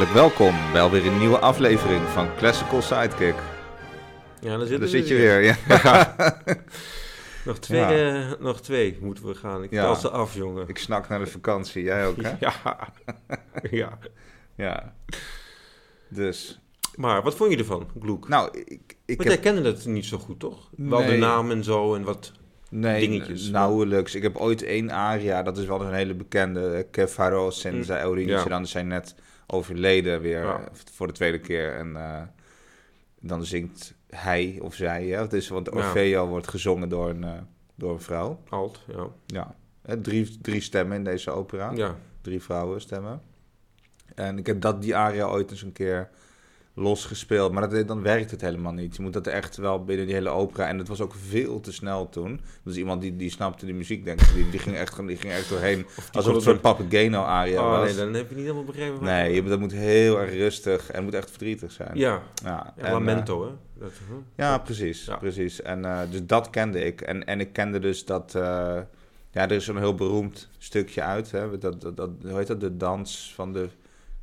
hartelijk welkom bij alweer een nieuwe aflevering van Classical Sidekick. Ja, dan, Daar zit je weer. Ja. Nog twee, Ja. eh, nog twee moeten we gaan. Ik Ja. tel ze af, jongen. Ik snak naar de vakantie, jij ook hè? Ja. ja. Ja. Dus, Maar wat vond je ervan, Gloek? nou, ik, ik Want heb... jij kende het niet zo goed, toch? Wel de naam en zo en wat... Nee, dingetjes. nauwelijks. Ik heb ooit één aria, dat is wel een hele bekende, eh, Kev Haro Senza Mm, ja. Dan zijn net overleden weer Ja. eh, voor de tweede keer. En eh, dan zingt hij of zij, hè? Het is, want. Orfeo wordt gezongen door een, eh, door een vrouw. Alt, ja. Ja, Hè, drie, drie stemmen in deze opera. Ja. Drie vrouwen stemmen. En ik heb dat, die aria ooit eens een keer losgespeeld. Maar dat, dan werkt het helemaal niet. Je moet dat echt wel binnen die hele opera. En het was ook veel te snel toen. Dus iemand die, die snapte de muziek, denk ik. Die, die, ging, echt, die ging echt doorheen. Alsof het een soort Papageno aria Oh, was. nee, dan heb je niet helemaal begrepen. wat- Nee, je- dat moet heel erg rustig en moet echt verdrietig zijn. Ja, ja, en, lamento, hè? Dat, huh? eh, ja precies. Ja. precies. En, eh, dus dat kende ik. En, en ik kende dus dat... eh, ja, er is zo'n heel beroemd stukje uit. Hè? Dat, dat, dat, hoe heet dat? De dans van de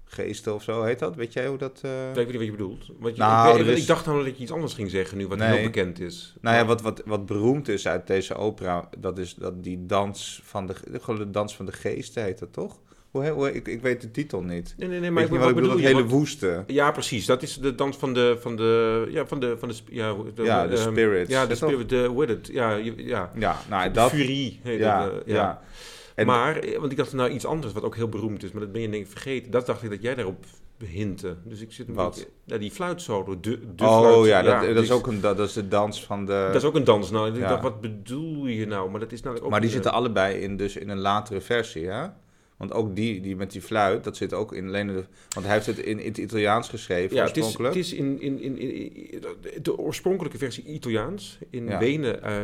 geesten of zo heet dat? Weet jij hoe dat... eh, Ik weet niet wat je bedoelt. Want je, Nou, ik, weet- er ik dacht namelijk dat je iets anders ging zeggen nu, wat Nee. heel bekend is. Nou ja, wat, wat, wat beroemd is uit deze opera, dat is dat die dans van de, gewoon de dans van de geesten heet dat toch? Hoe, ik, ik weet de titel niet. Nee, nee, nee, maar ik, niet wat wat ik bedoel? Dat hele woeste. Ja, precies. Dat is de dans van de, van de, ja, van de, van de, ja, de, Ja, de ehm, spirits. Ja, de spirit, de, hoe heet het? Ja, ja. Ja, nou de dat... furie heet Ja, eh, ja. En- Maar, eh, want ik dacht nou iets anders wat ook heel beroemd is, maar dat ben je denk ik vergeten. Dat dacht ik dat jij daarop hintte. Dus ik zit een Wat? beetje... Ja, die fluitsolo, de, de oh fluit- ja, dat, dat die is ook een, dat, dat is de dans van de... Dat is ook een dans. Nou, ik Ja. dacht, wat bedoel je nou? Maar dat is ook... maar die een, zitten allebei in, dus in een latere versie, hè? Want ook die, die met die fluit, dat zit ook in alleen de... Want hij heeft het in, in het Italiaans geschreven, Ja, het is, oorspronkelijk. het is in, in, in, in- de oorspronkelijke versie Italiaans in Ja. Wenen eh,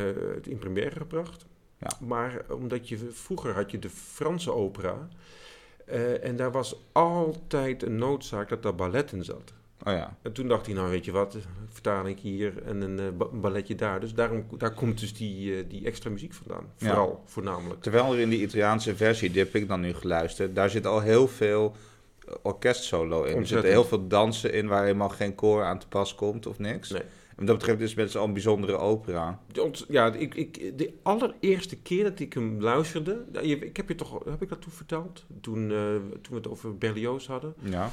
in première gebracht. Ja. Maar omdat je vroeger had je de Franse opera eh, en daar was altijd een noodzaak dat daar ballet in zat. Oh ja. En toen dacht hij, nou weet je wat, vertaal ik hier en een eh, een balletje daar. Dus daarom, daar komt dus die, eh, die extra muziek vandaan. Ja. Vooral, voornamelijk. Terwijl er in die Italiaanse versie, die heb ik dan nu geluisterd, daar zit al heel veel orkestsolo in. Er zitten heel veel dansen in waar helemaal geen koor aan te pas komt of niks. Nee. En dat betreft is het best wel een bijzondere opera. Ja, ik, ik, de allereerste keer dat ik hem luisterde, ik heb je toch, heb ik dat toen verteld? Toen, eh, toen we het over Berlioz hadden, Ja.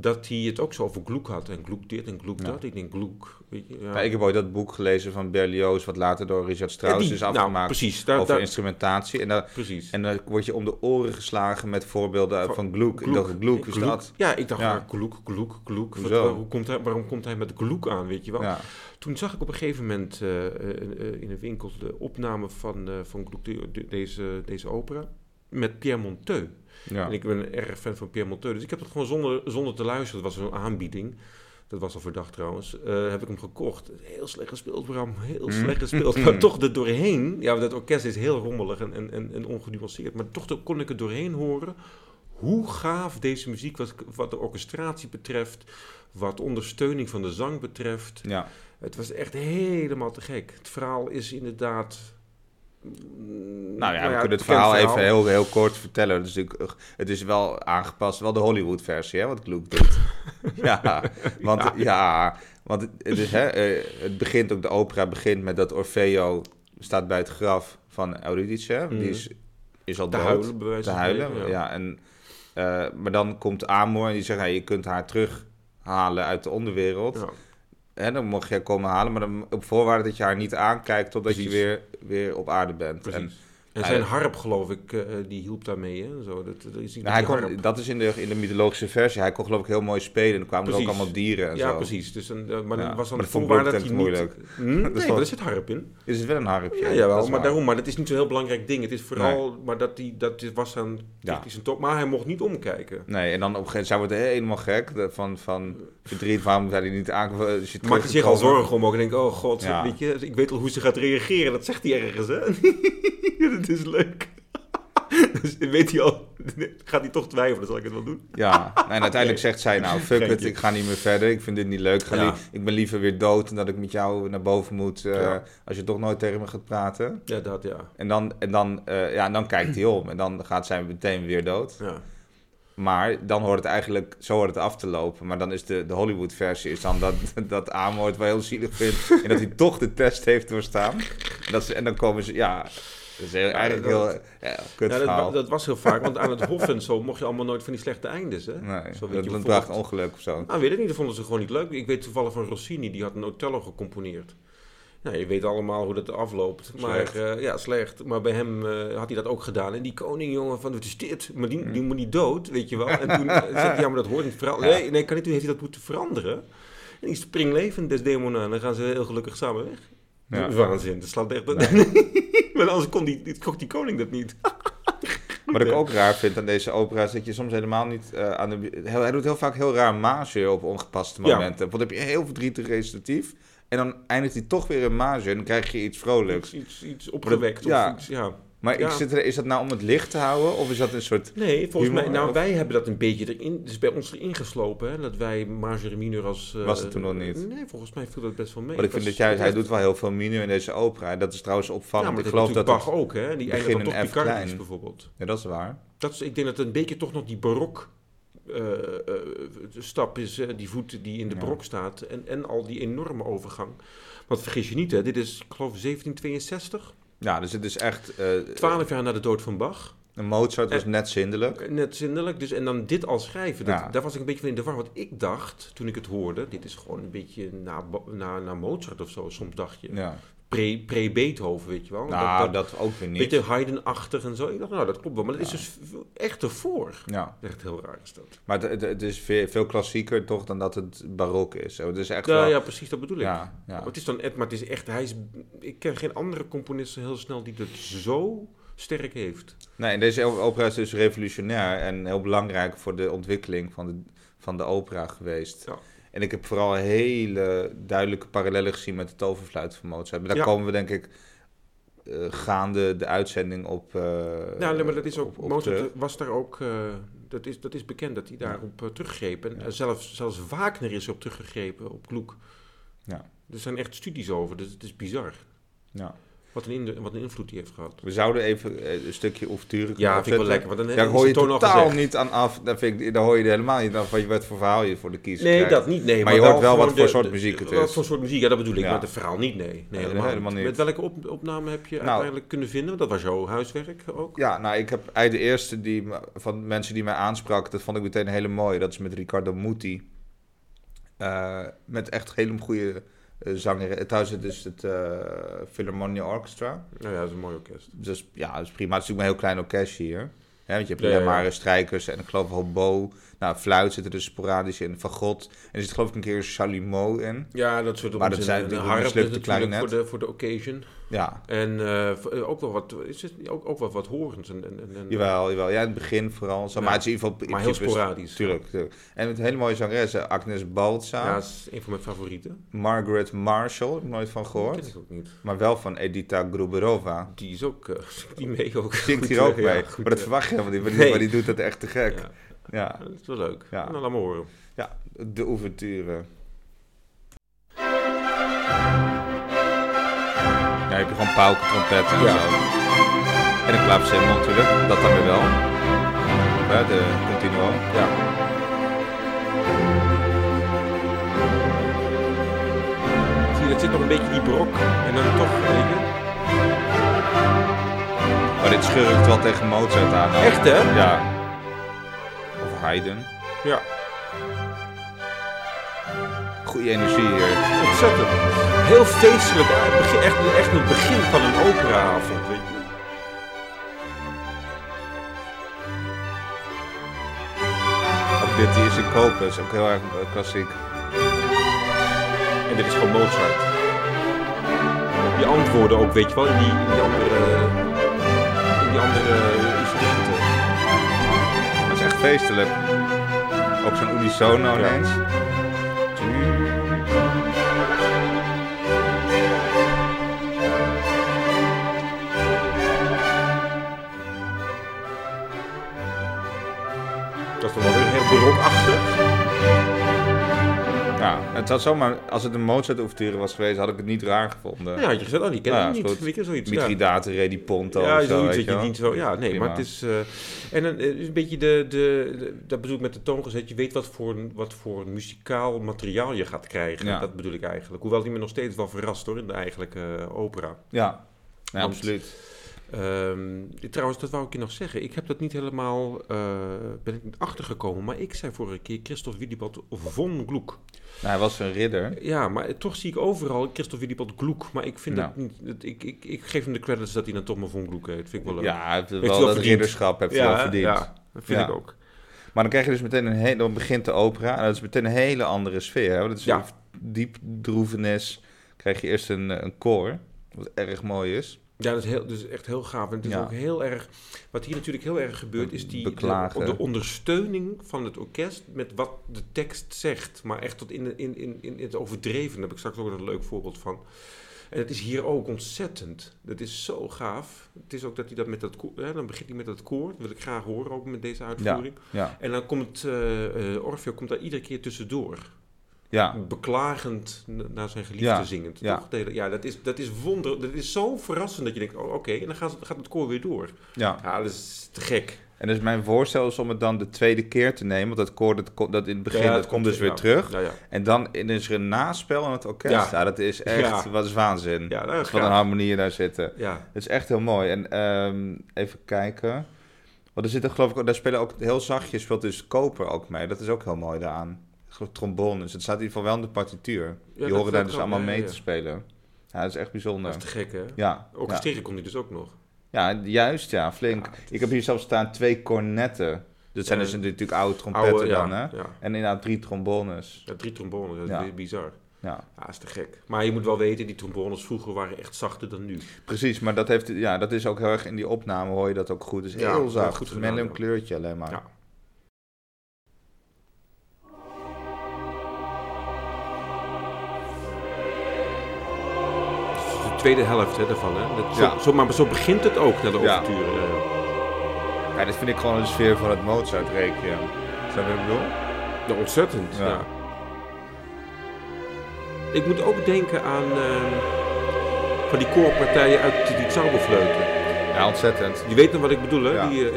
Dat hij het ook zo over Gloek had. En Gloek dit en Gloek Ja. dat. Ik denk Gloek, ja. Ik heb ooit dat boek gelezen van Berlioz, wat later door Richard Ja, Strauss die- is nou, afgemaakt precies, daar, over daar- instrumentatie. En, daar, precies. en dan word je om de oren geslagen met voorbeelden Van- van Gluck. Ik dacht, Gluck, is Gloek. dat? Ja, ik dacht, Ja. Gloek, Gloek, Gloek. Wat- Hoezo? waar- hoe komt hij, waarom komt hij met Gloek aan, weet je wel? Toen zag ik op een gegeven moment eh, eh, in een winkel de opname van, eh van Gloek, de- de- deze, deze opera, met Pierre Monteux. Ja. En ik ben een erg fan van Pierre Monteux. Dus ik heb het gewoon zonder, zonder te luisteren. Dat was een aanbieding. Dat was al verdacht trouwens. eh, heb ik hem gekocht. Heel slecht gespeeld, Bram. Heel Mm. slecht gespeeld. Maar toch er doorheen. Ja, dat orkest is heel rommelig en, en, en, en ongenuanceerd. Maar toch kon ik er doorheen horen. Hoe gaaf deze muziek, wat, wat de orchestratie betreft. Wat ondersteuning van de zang betreft. ja. Het was echt helemaal te gek. Het verhaal is inderdaad. Nou ja, we kunnen het verhaal even heel, heel kort vertellen. Het is, natuurlijk, het is wel aangepast, wel de Hollywood-versie, hè, wat Gluck doet. ja, want, ja. want het, is, hè, eh, het begint ook, de opera begint met dat Orfeo staat bij het graf van Eurydice. Die Mhm. is, is al Te dood. huilen, te huilen, ja. en, eh, maar dan komt Amor en die zegt, ja, je kunt haar terughalen uit de onderwereld. Ja. Hè, dan mag je komen halen, maar dan op voorwaarde dat je haar niet aankijkt totdat je weer, weer op aarde bent. En, En, zijn harp, geloof ik, eh, die hielp daarmee. Hè? Zo, dat, dat is Nou, hij kon, dat is in de, in de mythologische versie. Hij kon geloof ik heel mooi spelen. En er kwamen er ook allemaal dieren en ja, zo. precies. Dus een, eh, maar Ja, was dan maar dat vond dat hij niet... moeilijk. Hm? Nee, is maar wel- er zit harp in. Is het wel een harpje? Ja, jawel, is maar waar. daarom. Maar dat is niet zo'n heel belangrijk ding. Het is vooral... Maar dat, die, dat is- was dan Ja. technisch een top. Maar hij mocht niet omkijken. Nee, en dan op een gegeven moment, helemaal gek van, van verdriet. Waarom zei hij niet? Is hij Maakt hij zich al zorgen om ook. En denk, oh god, Ja. weet je, ik weet al hoe ze gaat reageren. Dat zegt hij ergens, hè? is leuk. dus weet hij al... Gaat hij toch twijfelen, zal ik het wel doen? Ja, en uiteindelijk zegt zij, nou fuck het, Geintje. ik ga niet meer verder. Ik vind dit niet leuk. Ik, Ja. ben liever weer dood dan dat ik met jou naar boven moet. eh, Ja. Als je toch nooit tegen me gaat praten. Ja, dat ja. En dan, en dan, eh, ja, en dan kijkt hij om. En dan gaat zij meteen weer dood. ja. Maar dan hoort het eigenlijk, zo hoort het af te lopen. Maar dan is de, de Hollywood-versie is dan dat, dat Amo het wel heel zielig vindt. en dat hij toch de test heeft doorstaan. En, dat ze, en dan komen ze, ja, dat is heel, eigenlijk dat- heel ja, kut Ja, verhaal. dat, dat was heel vaak, want aan het hof en zo mocht je allemaal nooit van die slechte eindes, hè? nee, Zo weet dat, je bracht ongeluk of zo. Nou, weet ik niet, dat vonden ze gewoon niet leuk. Ik weet toevallig van Rossini, die had een Otello gecomponeerd. Nou, je weet allemaal hoe dat afloopt. Maar, Slecht. eh, ja, slecht. Maar bij hem eh, had hij dat ook gedaan. En die koning, jongen, van wat is dit? Maar die, die moet niet dood, weet je wel. En toen eh, zei hij, ja, maar dat hoort niet. Ja. Nee, nee, kan niet. Toen heeft hij dat moeten veranderen. En die springlevend des demonen. En dan gaan ze heel gelukkig samen weg. Ja. Waanzin, dat slaat echt... maar anders kon die, kocht die koning dat niet. Wat ik ook raar vind aan deze opera is dat je soms helemaal niet eh, aan de... Heel, hij doet heel vaak heel raar mage op ongepaste Ja. momenten. Want dan heb je heel verdrietig recitatief. En dan eindigt hij toch weer in mage en dan krijg je iets vrolijks. Iets, iets, iets opgewekt. Of iets, ja. Maar Ja. ik zit er, is dat nou om het licht te houden? Of is dat een soort... Nee, volgens Humor, mij, nou of- wij hebben dat een beetje erin, dus bij ons erin geslopen, hè, dat wij Marjorie Minor als... eh, Was het toen nog niet? Nee, volgens mij viel dat best wel mee. Want ik vind dat het hij doet wel heel veel mineur in deze opera. En dat is trouwens opvallend. maar ik dat geloof dat Bach ook, hè? Die eindigt dan toch Picardis bijvoorbeeld. Ja, dat is waar. Dat is, ik denk dat het een beetje toch nog die barok eh, eh, stap is, die voet die in de Ja. barok staat. En, en al die enorme overgang. Want vergis je niet, hè, dit is, ik geloof, 1762. Ja, dus het is echt... eh, Twaalf jaar na de dood van Bach. en Mozart was En- net zindelijk. Net zindelijk. Dus, en dan dit al schrijven. Dat, Ja. Daar was ik een beetje van in de war. Want ik dacht, toen ik het hoorde, dit is gewoon een beetje na, na, na Mozart of zo. Soms dacht je. Ja. Pre- Pre-Beethoven, weet je wel. Nou, dat, dat, ook weer niet. beetje Haydn-achtig en zo. Ik dacht, nou, dat klopt wel. Maar dat Ja. is dus echt ervoor. Ja, Echt heel raar is dat. maar het, is veel, klassieker toch dan dat het barok is. Het is echt Ja, wel... ja, precies, dat bedoel ik. ja, ja. Maar Het is dan, maar het is echt, hij is, ik ken geen andere componist zo heel snel die dat zo sterk heeft. Nee, en deze opera is dus revolutionair en heel belangrijk voor de ontwikkeling van de, van de opera geweest. Ja. En ik heb vooral hele duidelijke parallellen gezien met de toverfluit van Mozart. Maar daar Ja. komen we denk ik eh, gaande de uitzending op. eh, Ja, nee, maar dat is ook, op- op Mozart terug. was daar ook, eh, dat, is, dat is bekend dat hij daarop eh, teruggreep. En Ja. zelfs, zelfs Wagner is erop teruggegrepen, op Gluck. Ja. Er zijn echt studies over, dus het is bizar. Ja. Wat een, in, wat een invloed die heeft gehad. We zouden even eh, een stukje kunnen Ja, vind ik wel lekker, want dan Daar hoor je totaal niet aan af. Daar, vind ik, daar hoor je er helemaal niet af wat je wat voor verhaal je voor de kiezer Nee, krijgt. dat niet, nee. Maar je hoort wel wat voor soort de- muziek het Wat is. voor soort muziek, ja, dat bedoel ik. Ja. Maar het verhaal niet, nee. nee Nee, helemaal, helemaal niet. Met welke op, opname heb je Nou. uiteindelijk kunnen vinden? Dat was jouw huiswerk ook? Ja, nou, ik heb eigenlijk de eerste die, van mensen die mij aansprak, dat vond ik meteen hele mooi. Dat is met Riccardo Muti. Eh, met echt hele goede zanger. Trouwens, het is het eh Philharmonia Orchestra. Nou ja, dat is een mooi orkest. Dus ja, dat is prima. Het is natuurlijk maar een heel klein orkestje hier. Ja, want je hebt alleen ja, ja. maar strijkers en ik geloof hobo. Nou, fluit zit er dus sporadisch in. Fagot. En er zit geloof ik een keer chalumeau in. Ja, dat soort Maar dat zijn de harp natuurlijk voor klarinet. de, voor de occasion. Ja, En eh, eh, ook wel wat, is het, ook, ook wel wat horens. En, en, en, jawel, jawel. Ja, in het begin vooral. Zo, Ja. Maar het is in ieder geval... Maar heel sporadisch. Tuurlijk, tuurlijk. En met hele mooie zangeressen. Agnes Balza. Ja, dat is een van mijn favorieten. Margaret Marshall, heb ik nooit van gehoord. ken ik ook niet. Maar wel van Edita Gruberova. Die is ook, eh, die mee ook. Zingt hier ook eh, mee. ja, goed, maar dat eh, verwacht je helemaal niet. Maar die, maar die doet dat echt te gek. ja. Ja, dat is wel leuk. Ja. Nou, laat maar horen. ja de ouverture. Ja, heb je gewoon pauken, trompetten en Ja. zo. En een clavecembal natuurlijk. Dat dan weer wel. Ja, de continuo. Ja. Zie je, dat zit nog een beetje die brok. En dan toch, weet je. Maar dit schurkt wel tegen Mozart aan. Echt, hè? Ja. Haydn. Ja, Goede energie hier. ontzettend. Heel feestelijk. Echt, echt het begin van een operaavond, weet je. Ook dit die is in kopen, is ook heel erg eh, klassiek. En dit is gewoon Mozart. Die antwoorden ook, weet je wel, in die, in die andere, in die andere feestelijk. Ook zo'n unisono ineens. Dat is dan wel weer heel barokachtig. Ja, het had zomaar, als het een Mozart-ouverture was geweest, had ik het niet raar gevonden. Ja, had je gezegd, oh, die ken Ja, ik niet. goed. Weet je, zoiets. ja. Mithridate, Rediponto Ja, of zo, zoiets dat je je niet zo... Ja, nee, Prima. maar het is... eh, en dan is een beetje de, de, de- Dat bedoel ik met de toongezet. Je weet wat voor, wat voor muzikaal materiaal je gaat krijgen. Ja. Dat bedoel ik eigenlijk. Hoewel die me nog steeds wel verrast hoor, in de eigenlijke eh, opera. Ja, ja Want- absoluut. Ehm, trouwens, dat wou ik je nog zeggen. Ik heb dat niet helemaal... eh, ben ik niet achtergekomen. Maar ik zei vorige keer Christoph Willibald von Gluck. Nou, hij was een ridder. Ja, maar toch zie ik overal Christoph Willibald Gluck. Maar ik vind Nou. dat niet... Dat, ik, ik, ik geef hem de credits dat hij dan toch maar von Gluck heet. Vind ik wel leuk. Ja, hij heeft wel wel dat verdiend. ridderschap heeft hij wel verdiend. Ja, dat vind Ja. ik ook. Maar dan krijg je dus meteen een hele, dan begint de opera en dat is meteen een hele andere sfeer. Hè? Want het is Ja. een diep droevenis. Krijg je eerst een, eh, een koor, wat erg mooi is. Ja, dat is, heel, dat is echt heel gaaf. En het is Ja. ook heel erg... Wat hier natuurlijk heel erg gebeurt, is die, de, de ondersteuning van het orkest met wat de tekst zegt. Maar echt tot in, in, in, in het overdreven. Daar heb ik straks ook nog een leuk voorbeeld van. En het is hier ook ontzettend. Dat is zo gaaf. Het is ook dat hij dat met dat koor... Hè, dan begint hij met dat koor. Dat wil ik graag horen, ook met deze uitvoering. Ja, En dan komt eh, Orfeo komt daar iedere keer tussendoor. Ja, beklagend naar zijn geliefde Ja, zingend. ja. Toch? Hele- ja, dat is, dat is wonder. Dat is zo verrassend dat je denkt, oh, oké, en dan gaat, het- gaat het koor weer door. ja. Ja, dat is te gek. En dus mijn voorstel is om het dan de tweede keer te nemen. Want dat koor, dat, dat in het begin, Ja, dat komt dus weer terug. En dan is er een naspel aan het orkest. Ja. Ja, dat is echt, wat is waanzin. Ja, dat is wat een gaaf. harmonieën daar zitten. ja. Het is echt heel mooi. En ehm, even kijken. Want er zitten geloof ik, ook- daar spelen ook heel zachtjes, speelt dus koper ook mee. Dat is ook heel mooi daaraan. Geloof Trombones. Het staat in ieder geval wel in de partituur. Die horen daar dus allemaal mee te spelen. Ja, dat is echt bijzonder. Dat is te gek, hè? Ja. Orchestreren kon hij dus ook nog. ja, juist, ja, flink. Ik heb hier zelfs staan twee cornetten. Dat zijn dus natuurlijk oude trompetten dan, hè? En inderdaad drie trombones. Ja, drie trombones, dat is bizar. Ja, Ja, is te gek. Maar je moet wel weten, die trombones vroeger waren echt zachter dan nu. precies. Maar dat, heeft, ja, dat is ook heel erg in die opname, hoor je dat ook goed. Het is heel ja, zacht. Met een kleurtje alleen maar. Ja. Tweede helft hè, daarvan. Hè? Dat, zo, Ja. zo, maar zo begint het ook naar de overture. Ja. ja. Dit vind ik gewoon de sfeer van het Mozart-requiem. Snap je wat ik bedoel? Ja, ontzettend. Ja. Ja. Ik moet ook denken aan ehm, van die koorpartijen uit die Zauberfleuten. Ja, ontzettend. Je weet nog wat ik bedoel, hè? Ja. Die, eh,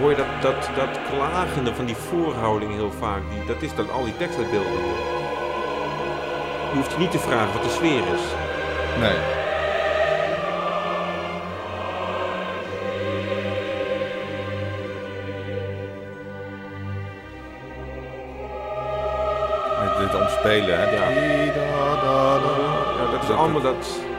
hoor je dat, dat, dat klagende van die voorhouding heel vaak, die, dat is dan al die tekstuitbeeldingen. Je hoeft je niet te vragen wat de sfeer is. Nee. Met dit omspelen, hè? Ja. Ja, dat is allemaal dat...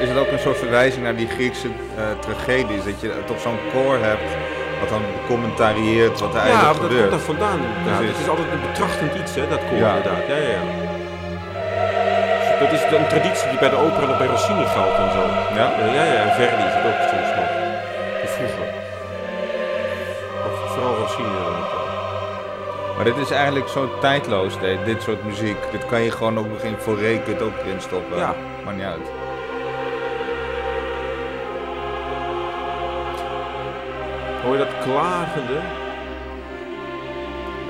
Is het ook een soort verwijzing naar die Griekse eh, tragedies. Dat je toch zo'n koor hebt wat dan commentarieert wat er Ja, eigenlijk dat komt gebeurt. daar vandaan. Precies. Het is altijd een betrachtend iets, hè, dat koor Ja. inderdaad. Ja, ja, ja. Dat is een traditie die bij de opera nog bij Rossini geldt en zo. Ja? Eh, ja, ja, en Verdi is het ook soms nog. Vroeger. Of vooral Rossini. ja. Maar dit is eigenlijk zo tijdloos, dit, dit soort muziek. Dit kan je gewoon ook nog in voor rekent ook erin stoppen. Ja. Maar niet uit. Hoor dat klagende?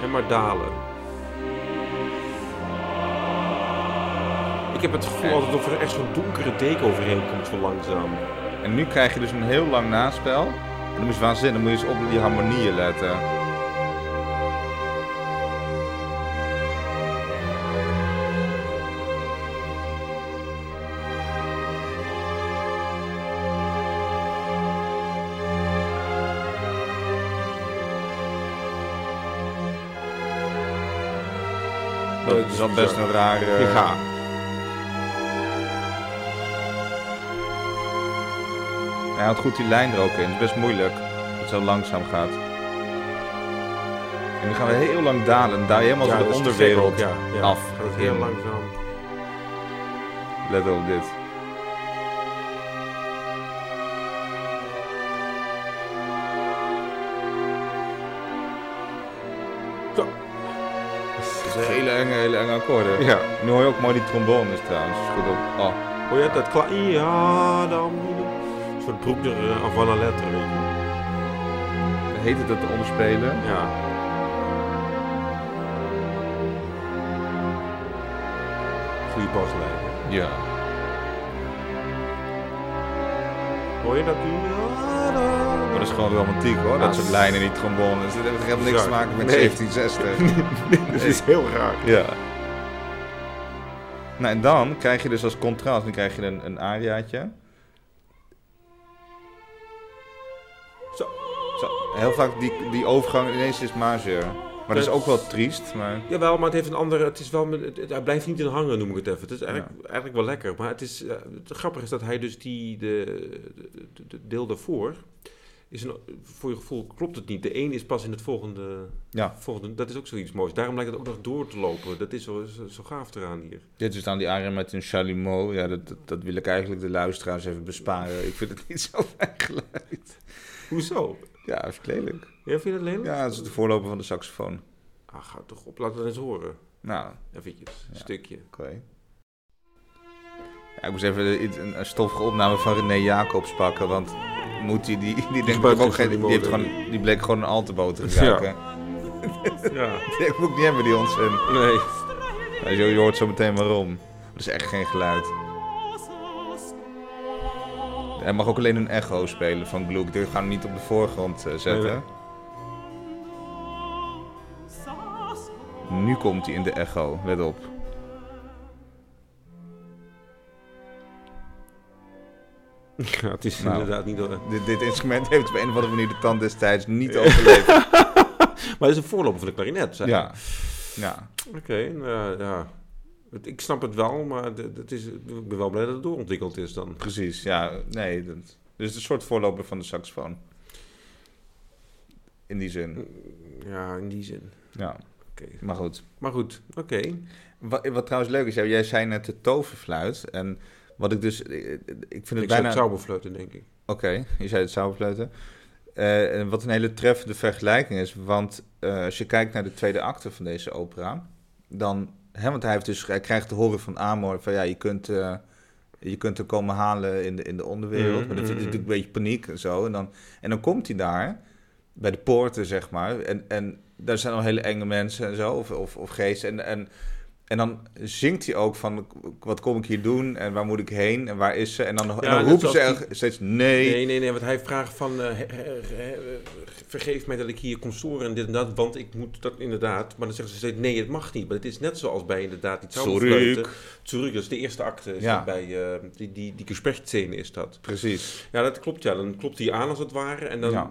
En maar dalen. Ik heb het gevoel Ja. altijd of er echt zo'n donkere deken overheen komt zo langzaam. En nu krijg je dus een heel lang naspel. En dan moet je waanzinnig, dan moet je eens op die harmonieën letten. Dat best een rare... Ja. Hij had goed die lijn er ook in. Het is best moeilijk. Dat het zo langzaam gaat. En nu gaan we heel lang dalen. Dan daal je helemaal Ja, zo de onderwereld ook, ja, ja. af. Gaat heel langzaam. Let op dit. Akkoorden. Ja. Nu hoor je ook mooi die trombones trouwens. Is goed op. Oh. Hoor je dat? Kla ja, dan... Een soort broekner uh, van een letter. Heet het dat te onderspelen? Ja. Goeie baslijn. Ja. Hoor je dat nu? Maar dat is gewoon romantiek hoor, dat soort lijnen in die trombones. Dat heeft niks te maken met Nee. 1760. Dat is heel raar. Ja. Nou, en dan krijg je dus als contrast, dan krijg je een, een ariaatje. Zo. Zo, heel vaak die, die overgang ineens is majeur. Maar dat is ook wel triest, maar... Jawel, maar het heeft een andere. Het is wel. Het, het- hij blijft niet in hangen, noem ik het even. Het is eigenlijk, eigenlijk wel lekker. Maar het is. eh, het grappige is dat hij dus die. De, de, de- de deel daarvoor. Is een, voor je gevoel klopt het niet. De een is pas in het volgende, Ja, volgende. Dat is ook zoiets moois. Daarom lijkt het ook nog door te lopen. Dat is zo, zo, zo gaaf eraan hier. dit is dan die aria met een chalumeau. Ja, dat, dat, dat wil ik eigenlijk de luisteraars even besparen. Ik vind het niet zo fijn geluid. Hoezo? Ja, even lelijk. Ja, vind je dat lelijk? Ja, dat is de voorloper van de saxofoon. Ah, ga toch op. Laat het eens horen. Nou, Eventjes. Een Ja. stukje. Oké. Ja, ik moest even een, een stoffige opname van René Jacobs pakken, want moet die, die, die, denkt gebruikt ook geen die, heeft gewoon, die bleek gewoon een altenboot te gebruiken. Ja. Die moet ik niet hebben, die onzin. Nee. Ja, je, je hoort zo meteen waarom. Dat is echt geen geluid. Hij mag ook alleen een echo spelen van Gloek. Die gaan we niet op de voorgrond eh, zetten. Nee, Nu komt hij in de echo, let op. Ja, het is Nou. inderdaad niet. door- Dit, dit instrument heeft op een of andere manier de tand destijds niet overleefd. Maar het is een voorloper van de klarinet. zei Ja. Ja. Oké, nou ja, Ik snap het wel, maar het- is, ik ben wel blij dat het doorontwikkeld is dan. Precies, ja. Nee, dat, dus een soort voorloper van de saxofoon. In die zin, Ja, in die zin. ja. Oké. Maar goed. Maar goed, oké. Wat, wat trouwens leuk is, jij zei net de toverfluit. En wat ik dus, ik ik vind het Ik bijna... denk ik. Oké, je zei het zauberfluiten. Eh, en wat een hele treffende vergelijking is, want eh, als je kijkt naar de tweede acte van deze opera, dan, hè, want hij, heeft dus, hij krijgt te horen van Amor van ja, je kunt, eh, je kunt er komen halen in de, in de onderwereld, Mhm, maar dat is mhm, natuurlijk een beetje paniek en zo. En dan, en dan komt hij daar, bij de poorten zeg maar, en, en daar zijn al hele enge mensen en zo, of, of, of geesten. En, en, en dan zingt hij ook van, wat kom ik hier doen en waar moet ik heen en waar is ze? En dan, en dan roepen ze er steeds nee. Nee, nee, nee, want hij vraagt van, eh, he- he- he- vergeef mij dat ik hier kom storen en dit en dat, want ik moet dat inderdaad. Maar dan zeggen ze steeds, nee, het mag niet. Maar het is net zoals bij inderdaad die zauberfluiten. Zurück, dat is de eerste acte. Is Ja. bij eh, die, die, die gesprechtsscène is dat. Precies. Ja, dat klopt. Ja, dan klopt hij aan als het ware en dan Ja.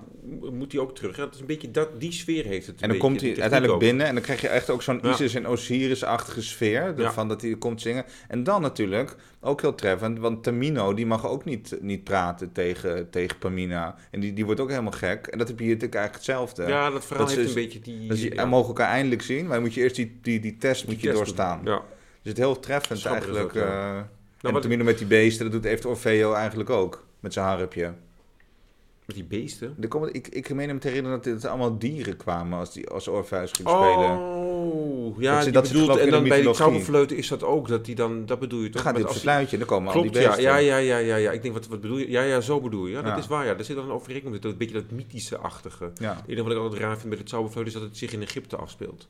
moet hij ook terug. Ja, dat is een beetje dat, die sfeer heeft het. En dan beetje, komt die hij uiteindelijk binnen en dan krijg je echt ook zo'n. Isis en Osiris-achtige sfeer. Ja. Van dat hij komt zingen. En dan natuurlijk, ook heel treffend, want Tamino die mag ook niet, niet praten tegen, tegen Pamina. En die, die wordt ook helemaal gek. En dat heb je hier natuurlijk eigenlijk hetzelfde. Ja, dat verhaal Dat heeft is- een beetje die... Dus ja, en mogen elkaar eindelijk zien, maar moet je eerst die, die, die test moet je test doorstaan. Ja. Dus het heel treffend eigenlijk. dat, ja. eh, Nou, en Tamino met die beesten, dat doet heeft Orfeo eigenlijk ook. Met zijn harpje. Met die beesten. Er komen, ik, ik meen hem te herinneren dat het allemaal dieren kwamen als, die, als Orpheus ging spelen. Oh, ja, Dat die dat bedoelt, en dan de bij die mythologie. zauberfluiten is dat ook, dat die dan, dat bedoel je Dan toch? gaat Met dit fluitje en dan komen al Klopt, die ja, beesten. ja, ja, ja, ja, ja. Ik denk, wat, wat bedoel je? Ja, ja, zo bedoel je. Ja, dat is waar, ja. Er zit dan een overeenkomst dat een beetje dat mythische-achtige. Ja. Het enige wat ik altijd raar vind met het zauberfluit is dat het zich in Egypte afspeelt.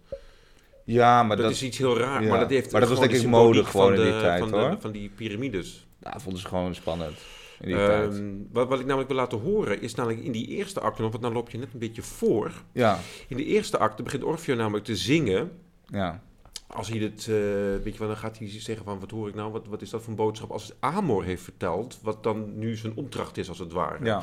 Ja, maar dat, dat, is iets heel raar, ja. maar dat heeft Maar dat was denk de ik mode gewoon van in die de- tijd, van de- hoor. van die piramides. ja, vonden ze gewoon spannend Ehm, wat, wat ik namelijk wil laten horen is namelijk in die eerste acte, want nou loop je net een beetje voor. Ja, In de eerste acte begint Orfeo namelijk te zingen. ja, Als hij dit, eh, weet je wel, dan gaat hij zeggen van, wat hoor ik nou, wat, wat is dat voor een boodschap? Als het Amor heeft verteld, wat dan nu zijn opdracht is als het ware. ja.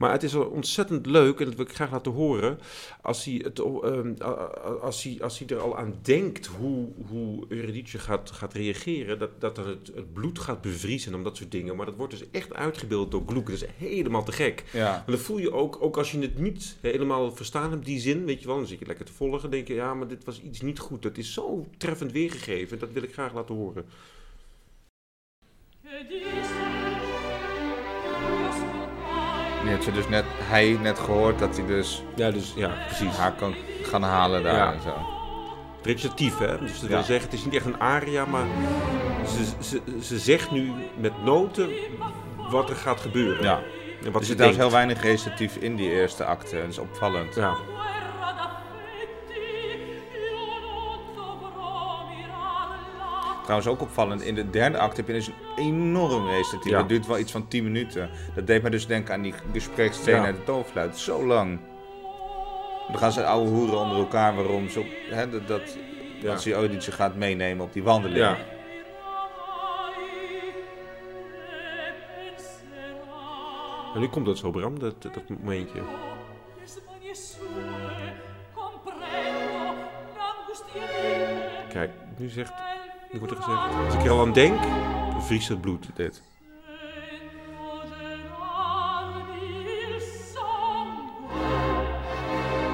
Maar het is wel ontzettend leuk, en dat wil ik graag laten horen, als hij, het, ehm, a- a- als hij, als hij er al aan denkt hoe, hoe Eurydice gaat, gaat reageren, dat, dat dan het, het bloed gaat bevriezen en dat soort dingen. Maar dat wordt dus echt uitgebeeld door Gloek. Dat is helemaal te gek. ja. En dan voel je ook, ook als je het niet helemaal verstaan hebt, die zin, weet je wel, dan zit je lekker te volgen, denk je, ja, maar dit was iets niet goed. Dat is zo treffend weergegeven, dat wil ik graag laten horen. Die heeft ze dus net, hij net gehoord dat hij dus Ja, dus ja, precies. haar kan gaan halen daar Ja. en zo. recitatief, hè? Dus dat Ja. wil zeggen, het is niet echt een aria, maar ze, ze, ze zegt nu met noten wat er gaat gebeuren. Ja. En wat Er denkt. heel weinig recitatief in die eerste acte. Dat is opvallend. Ja. Trouwens ook opvallend, in de derde acte heb je dus een enorm recitatief. Ja. Dat duurt wel iets van 10 minuten. Dat deed mij dus denken aan die gespreksscène Ja. uit de toverfluit. Zo lang. Dan gaan ze oude hoeren onder elkaar waarom ze op, hè, dat, dat, Ja. dat ze gaat meenemen op die wandeling. Ja. En nu komt dat zo, Bram, dat, dat momentje. Kijk, nu zegt, nu wordt er gezegd, als ik er al aan denk, vriest het bloed. Dit.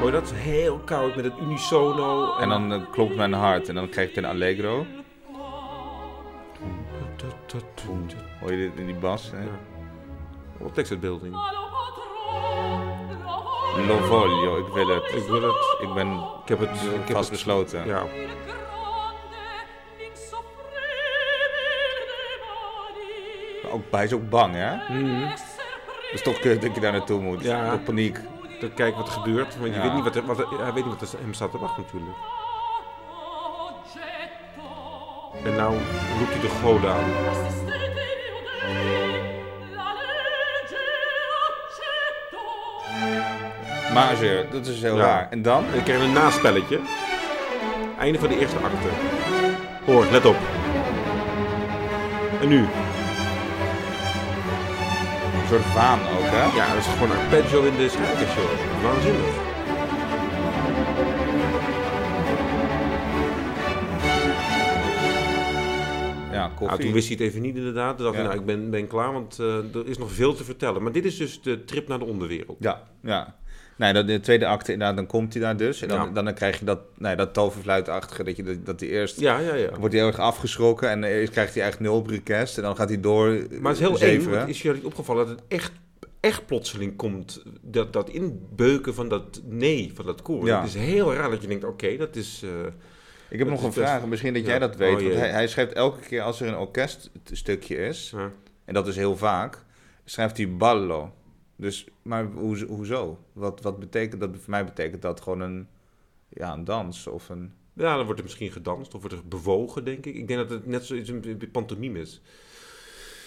Hoor dat? Heel koud met het unisono. En dan eh, klopt mijn hart en dan krijg je een allegro. Hoor je dit in die bas? Hè? Ja. Wat tekstuitbeelding. Lo voglio, ik wil het. Ik wil het. Ik ben Ik heb het. Ik heb vast het besloten. Ja. Ook, hij is ook bang, hè? Mhm. Is toch kut dat je daar naartoe moet. Ja. Paniek. Dan kijken wat er gebeurt. Want je Ja. weet niet wat er, wat er- hij weet niet wat er hem staat te wachten natuurlijk. En nou roept hij de goden aan. Mazer, dat is heel Ja. raar. En dan? Krijgen we een naspelletje. Einde van de eerste acte. Hoor, let op. En nu? Een soort vaan ook, hè? Ja, dat is gewoon een arpeggio in de schrijvershow. Waanzinnig. Ja, Nou, koffie. toen wist hij het even niet inderdaad. Toen dacht hij, Ja. nou, ik ben, ben klaar, want eh, er is nog veel te vertellen. Maar dit is dus de trip naar de onderwereld. Ja, ja. Nee, dat, in de tweede acte, inderdaad, dan komt hij daar dus. En dan, Ja. dan, dan krijg je dat, nee, dat toverfluitachtige, dat, je, dat, dat hij eerst... Ja, ja, ja. Wordt hij heel erg afgeschrokken en eerst krijgt hij eigenlijk nul op request. En dan gaat hij door Maar het is heel eng, zeveren. want is je opgevallen dat het echt, echt plotseling komt, dat, dat inbeuken van dat nee, van dat koor. Ja. Het is heel raar dat je denkt, oké, dat is... eh, Ik heb nog een best- vraag, misschien dat Ja. jij dat weet. Oh, want hij, hij schrijft elke keer als er een orkeststukje is, ja. en dat is heel vaak, schrijft hij ballo. Dus, maar hoe, hoezo? Wat, wat betekent dat? Voor mij betekent dat gewoon een, ja, een dans of een... ja, dan wordt er misschien gedanst of wordt er bewogen, denk ik. Ik denk dat het net zoiets een pantomime is.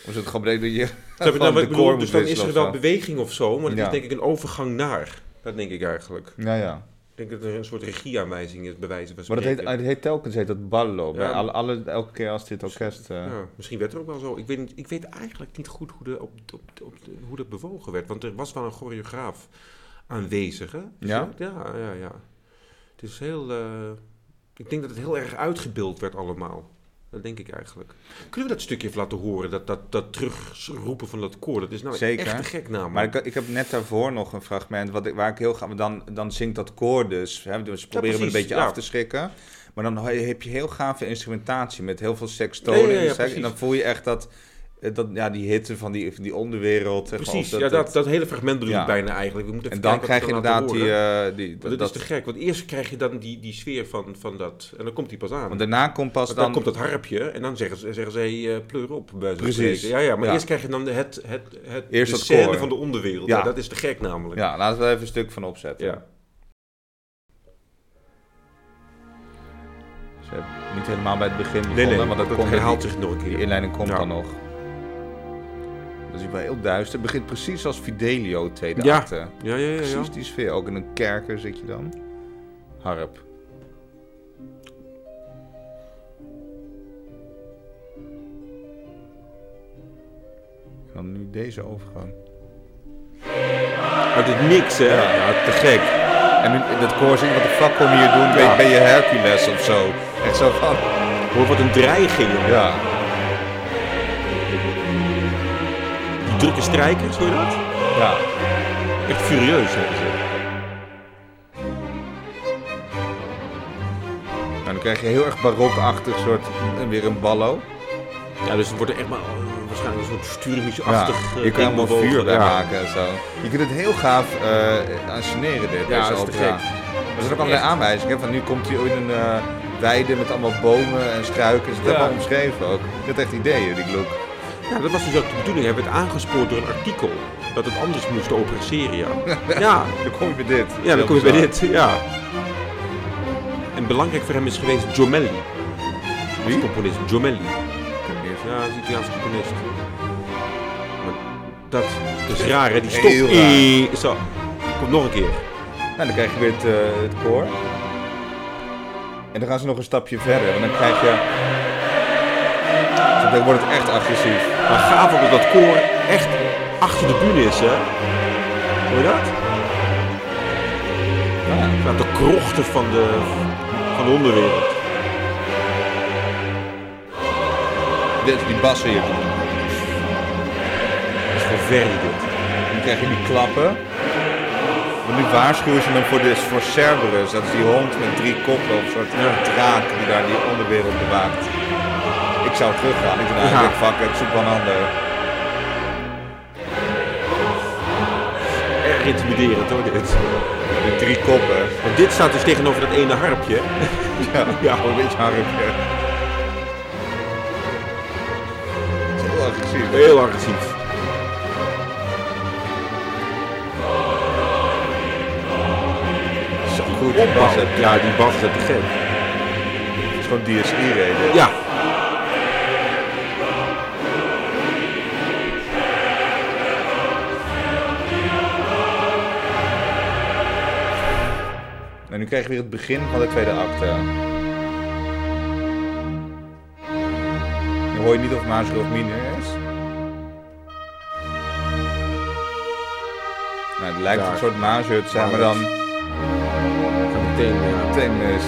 Of is het gewoon dat je Snap je nou wat ik bedoel? Dus dan is er wel beweging of zo, maar Ja. is denk ik een overgang naar. Dat denk ik eigenlijk. Ja, ja. Ik denk dat er een soort regieaanwijzing is, bij wijze van Maar dat heet, het heet telkens heet dat ballo. Bij alle, alle, elke keer als dit orkest... eh, Ja, misschien werd er ook wel zo. Ik weet, niet- ik weet eigenlijk niet goed hoe, de, op, op, hoe dat bewogen werd. Want er was wel een choreograaf aanwezig. Hè? Dus Ja? Ja, ja, ja. Het is heel. eh, ik denk dat het heel erg uitgebeeld werd allemaal. Dat denk ik eigenlijk. Kunnen we dat stukje even laten horen? Dat, dat, dat terugroepen van dat koor. Dat is nou Zeker. echt te gek namelijk. Maar ik, ik heb net daarvoor nog een fragment wat ik, waar ik heel graag... Dan, dan zingt dat koor dus. Hè, dus ze proberen me een beetje ja. af te schrikken. Maar dan heb je heel gave instrumentatie met heel veel sextonen. Ja, en dan voel je echt dat, dat ja, die hitte van die, van die onderwereld. zeg maar, Precies, of ja, dat, dat hele fragment bedoel Ja. ik bijna eigenlijk. We moeten en dan krijg je inderdaad die... eh, die dat dat, is te gek, want eerst krijg je dan die, die sfeer van, van dat. En dan komt die pas aan. want daarna komt pas dan, dan... komt dat harpje en dan zeggen ze, zeggen ze eh, pleur op. Bij Precies. Ja, ja, maar Ja. eerst krijg je dan het, het, het, Eerst de dat scène van de onderwereld. Ja. Dat is te gek namelijk. Ja, laten we even een stuk van opzetten. Ja. Niet helemaal bij het begin begonnen, nee, maar dat, dat komt herhaalt die- zich nog een Die keer. inleiding komt dan nog. Dat is wel heel duister. Het begint precies als Fidelio, tweede Ja. acte. Ja, ja, ja. ja. Precies die sfeer. Ook in een kerker zit je dan. Harp. Dan nu deze overgang. Uit het niks, hè? Ja. Ja, te gek. En nu dat koor zingt, wat de fuck kom je hier doen? Ben, ben je Hercules of zo? Echt zo van... Hoor wat een dreiging. Ja. Drukke strijkers, hoor je dat? Ja. Echt furieus, zeggen ze. Nou, dan krijg je heel erg barokachtig soort... En weer een ballo. Ja, dus het wordt er echt maar eh, waarschijnlijk een soort Ja. sturmische-achtig eh, Je kan bewogen. vuur bij Ja. maken en zo. Je kunt het heel gaaf eh anseneren, dit. Ja, dat is te gek. Er zijn ook allerlei aanwijzingen. Van nu komt hij in een, eh, weide met allemaal bomen en struiken. Is Ja. helemaal omschreven ook. Ik had echt ideeën, die Gloek. Ja, dat was dus ook de bedoeling. Hij werd aangespoord door een artikel. Dat het anders moest, de opera seria. ja, Dan kom je bij dit. ja, dan kom je bij dit. Ja. En belangrijk voor hem is geweest Jomelli. Als Wie? componist. Jomelli. Ja, dat is een Italiaanse componist. Maar dat, dat is raar, hè? Die stop. Raar. Zo. Komt nog een keer. Nou, dan krijg je weer het, eh, het koor. En dan gaan ze nog een stapje verder. Want dan krijg je... Dan wordt het echt agressief. Maar gaaf ook dat dat koor echt achter de bühne is, hè? Hoor je dat? Ja. De krochten van de, van de onderwereld. Dit, die bassen hier. Dat is Verdi dit. Dan krijg je die klappen. Maar nu waarschuwen ze hem voor, de, voor Cerberus. Dat is die hond met drie koppen een soort Ja. draak die daar die onderwereld bewaakt. Ik zou teruggaan. Ik denk, Ja. ik fuck it, zoek wel een ander. Erg intimiderend hoor, dit. Met drie koppen. Want dit staat dus tegenover dat ene harpje. Ja, Ja. een beetje harpje. Het is heel agressief. Heel agressief. Zo goed, die bas. Het Ja, die bas is te gek. is gewoon DSI-reden. Ja. En nu krijg je weer het begin van de tweede acte. Nu hoor je niet of major of minor is. Nou, het lijkt Daar. een soort major te zijn, maar dan meteen ja, meteen mis.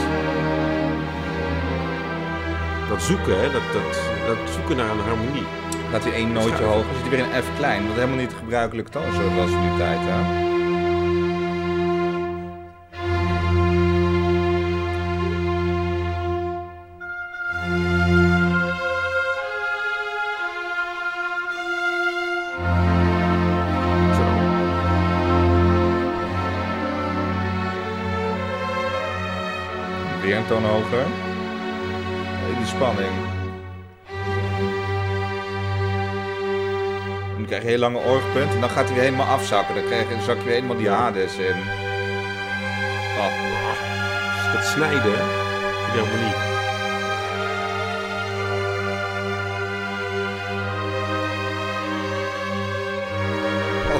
dat zoeken, hè? Dat, dat, dat zoeken naar een harmonie. Gaat hij één nootje Schuif. hoger, zit hij weer een F klein. Wat helemaal niet de gebruikelijke toonsoort was in die tijd. Hè? Toon hoger. Die spanning. En dan krijg je een heel lange oorpunt en dan gaat hij weer helemaal afzakken. Dan, krijg je, dan zak je weer helemaal die Hades in. Oh, Dat snijden? Die harmonie.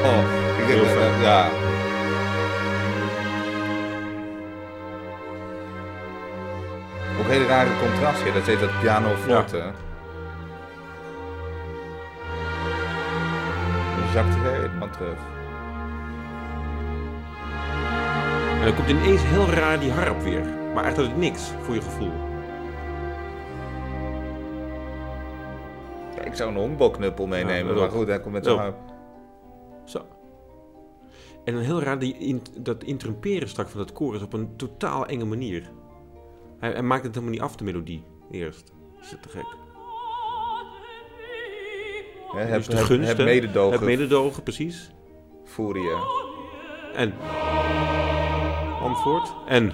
oh, ik denk dat- ja. Rare contrasten. Dat heet dat piano zakt hij weer helemaal terug. En dan komt ineens heel raar die harp weer. Maar eigenlijk niks voor je gevoel. Ja, ik zou een honkbalknuppel meenemen, maar goed, hij komt met zo'n ook. Zo. En dan heel raar, die dat interrumperen straks van dat koor is op een totaal enge manier. Hij, hij maakt het helemaal niet af, de melodie, eerst. Is dat te gek? Dus heb, de heb, mededogen, Het mededogen, precies. furie. En? Antwoord? En?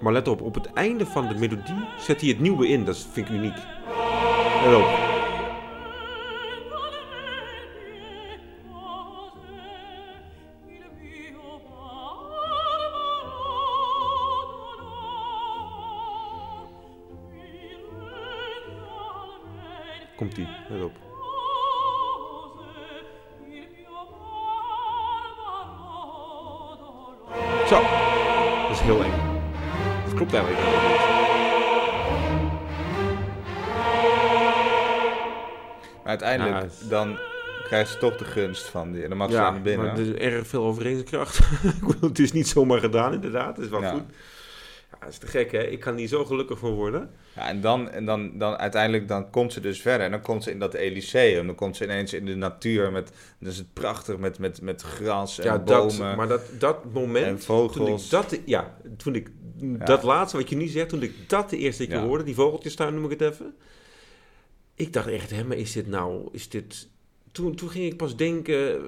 Maar let op, op het einde van de melodie zet hij het nieuwe in. Dat vind ik uniek. Let op. Komt ie, let op. Zo. Dat is heel eng. Dat klopt eigenlijk helemaal niet. Maar uiteindelijk, Ja, het- dan krijgt ze toch de gunst van die. En dan mag ze Ja, naar binnen. maar er is erg veel overredingskracht. Ik bedoel, het is niet zomaar gedaan, inderdaad. Het is wel Ja. goed. Ja, dat is te gek, hè? Ik kan hier zo gelukkig van worden. Ja, en dan, en dan, dan uiteindelijk dan komt ze dus verder. En dan komt ze in dat Elyseum. Dan komt ze ineens in de natuur. Met, dan is het prachtig met, met, met gras en ja, dat, bomen. maar dat, dat moment, en toen ik dat, ja, toen ik dat laatste wat je nu zegt, toen ik dat de eerste keer Ja. hoorde, die vogeltjes daar noem ik het even. Ik dacht echt, hè, maar is dit nou, is dit... Toen, toen ging ik pas denken, eh,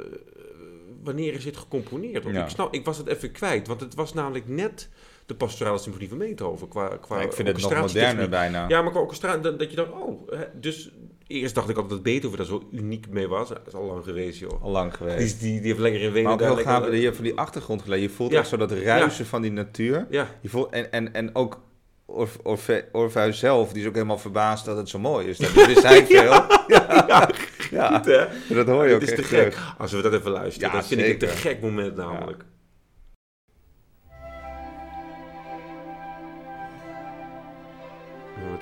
wanneer is dit gecomponeerd? Want ik, snap, ik was het even kwijt, want het was namelijk net de pastorale symfonie van Beethoven. Qua, qua ik vind het nog moderner bijna. Ja, maar qua orchestratie, dat, dat je dacht, oh, hè, dus eerst dacht ik altijd dat Beethoven daar zo uniek mee was. Dat is al lang geweest, joh. Al lang Die, geweest. die, die heeft lekker in Wenen Maar ook heel gaaf, dat je van die achtergrond geluid. Je voelt Ja. echt zo dat ruisen van die natuur. Ja, Je voelt, en, en, en ook Orf, Orfe, Orpheus zelf, die is ook helemaal verbaasd dat het zo mooi is. Dat wist hij veel. Ja, ja. goed hè? dat hoor je ook Het is te gek. terug. Als we dat even luisteren, Ja, dan vind ik het een zeker. gek moment namelijk.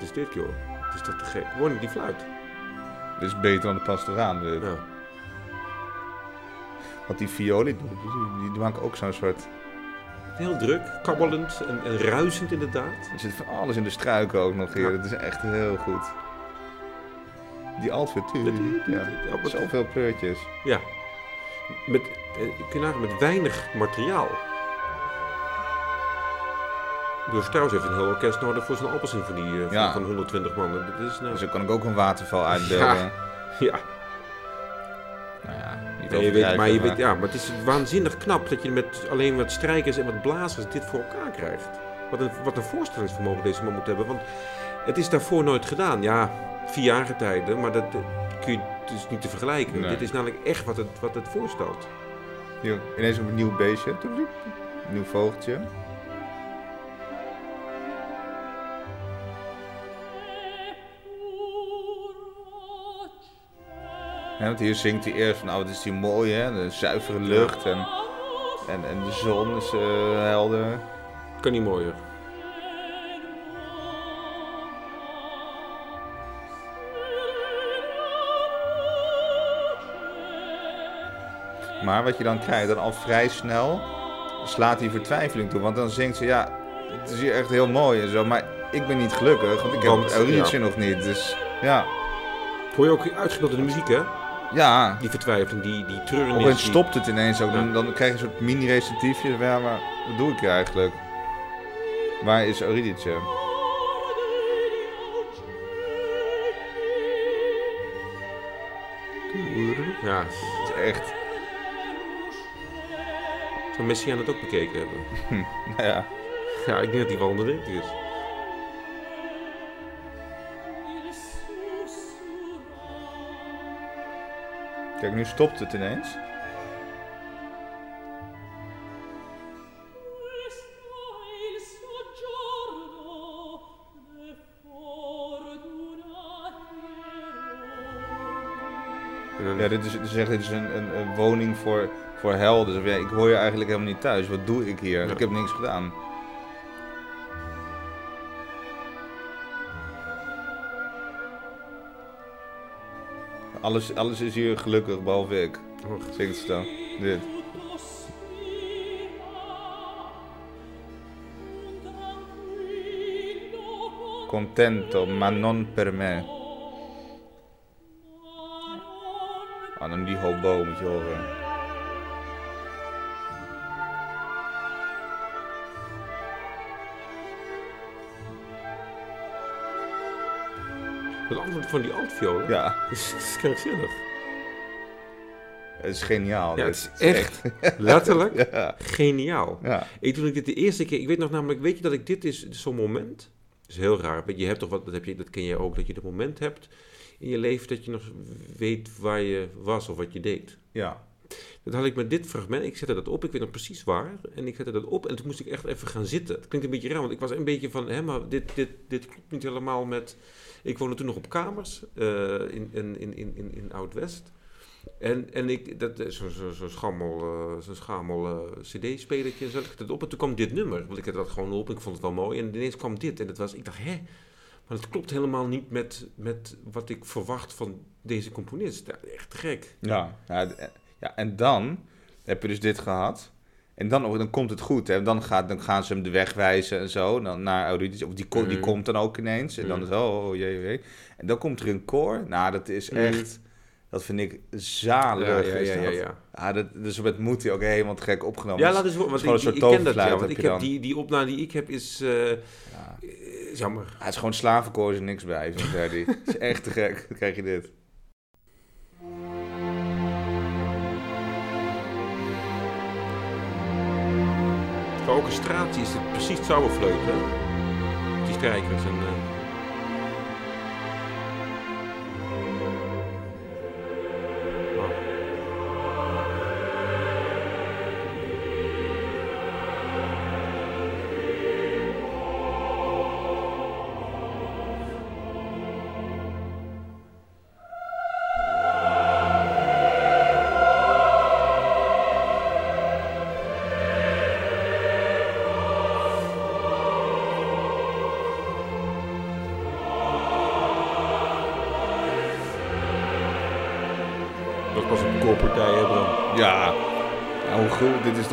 Is dit, joh? Het is toch te gek? Hoor die fluit? Dit is beter dan de pastoraan. dit. Ja. Want die violen, die, die, die maken ook zo'n soort... Heel druk, kabbelend en, en ruisend inderdaad. Er zit van alles in de struiken ook nog hier. Ja. Dat is echt heel goed. Die weer. Ja, wat- zoveel kleurtjes. Ja. Met, eh, kun je nagaan, met weinig materiaal. Dus Strauss heeft een heel orkest nodig voor zijn Alpensymfonie eh, van, Ja. van 120 man. Dat is, nou, Zo kan ik ook een waterval uitbeelden. Ja. ja. Nou ja, niet Nee, je weet, maar, je maar- weet, ja, maar het is waanzinnig knap dat je met alleen wat strijkers en wat blazers dit voor elkaar krijgt. Wat een, wat een voorstellingsvermogen deze man moet hebben. Want het is daarvoor nooit gedaan. Ja, vier jaar tijden, maar dat, dat kun je dus niet te vergelijken. Nee. Dit is namelijk echt wat het, wat het voorstelt. Hier, ineens een nieuw beestje. Een nieuw vogeltje. Want hier zingt hij eerst van, oh, wat is die mooi, hè? De zuivere lucht en, en, en de zon is eh, helder. Kan niet mooier. Maar wat je dan krijgt, dan al vrij snel slaat die vertwijfeling toe. Want dan zingt ze, ja, het is hier echt heel mooi en zo, maar ik ben niet gelukkig, want ik heb het ja. nog niet. Dus ja, Hoor je ook uitgebeeld in de muziek, hè? Ja. Die vertwijfeling, die, die treurnis. Opeens die- stopt het ineens ook. Dan, dan krijg je een soort mini-recitatiefje. Ja, maar wat doe ik hier eigenlijk? Waar is Eurydice? Ja, Het is echt, zou Messiaen het ook bekeken hebben? nou ja. Ja, ik denk dat hij wel onder is. Kijk, nu stopt het ineens. Ja, dit is, zegt, dit is een, een, een woning voor, voor helden. Dus ja, ik hoor je eigenlijk helemaal niet thuis. Wat doe ik hier? Ja. Ik heb niks gedaan. Alles, alles is hier gelukkig, behalve ik. Zingt ze dan. Dit. Contento, ma non per me. Ah, dan die hobo moet je horen. Het antwoord van die altviolen Ja, is, is krankzinnig. het is geniaal. Ja, dit. het is echt letterlijk Ja, geniaal. ja. Ik, toen ik dit de eerste keer, ik weet nog namelijk, weet je dat ik dit is zo'n moment, dat is heel raar. Je hebt toch wat, dat, heb je, dat ken je ook, dat je het moment hebt in je leven dat je nog weet waar je was of wat je deed. ja. Dat had ik met dit fragment, ik zette dat op, ik weet nog precies waar. En ik zette dat op en toen moest ik echt even gaan zitten. Het klinkt een beetje raar, want ik was een beetje van, hè, maar dit, dit, dit klopt niet helemaal met... Ik woonde toen nog op kamers eh, in, in, in, in, in, Oud-West. En, en ik, dat zo'n zo, zo schammel, eh, zo'n schamel eh, cd-spelertje en zo. Ik zette het op en toen kwam dit nummer. Want ik had dat gewoon op en ik vond het wel mooi. En ineens kwam dit en dat was, ik dacht, hè? Maar het klopt helemaal niet met, met wat ik verwacht van deze componist. Echt gek. Ja, ja, ja, en dan heb je dus dit gehad. En dan, oh, dan komt het goed. Hè. Dan, gaat, dan gaan ze hem de weg wijzen en zo. Dan naar Eurydice. Of die, die Mhm. komt dan ook ineens. En dan Mhm. is oh, oh jee, jee. En dan komt er een koor. Nou, dat is Mhm. echt... Dat vind ik zalig. Ja, ja, ja, ja. Ja, dat, dus met moet hij ook helemaal te gek opgenomen. Ja, Dus- laat eens horen, want gewoon ik, ken dat ja, want ik heb die, die opname die ik heb is, eh, ja. is jammer. Ja, het is gewoon slavenkoor, is niks bij. Het is echt te gek. Dan krijg je dit. Qua orchestratie is het precies zauberfleut, hè? Die strijkers en...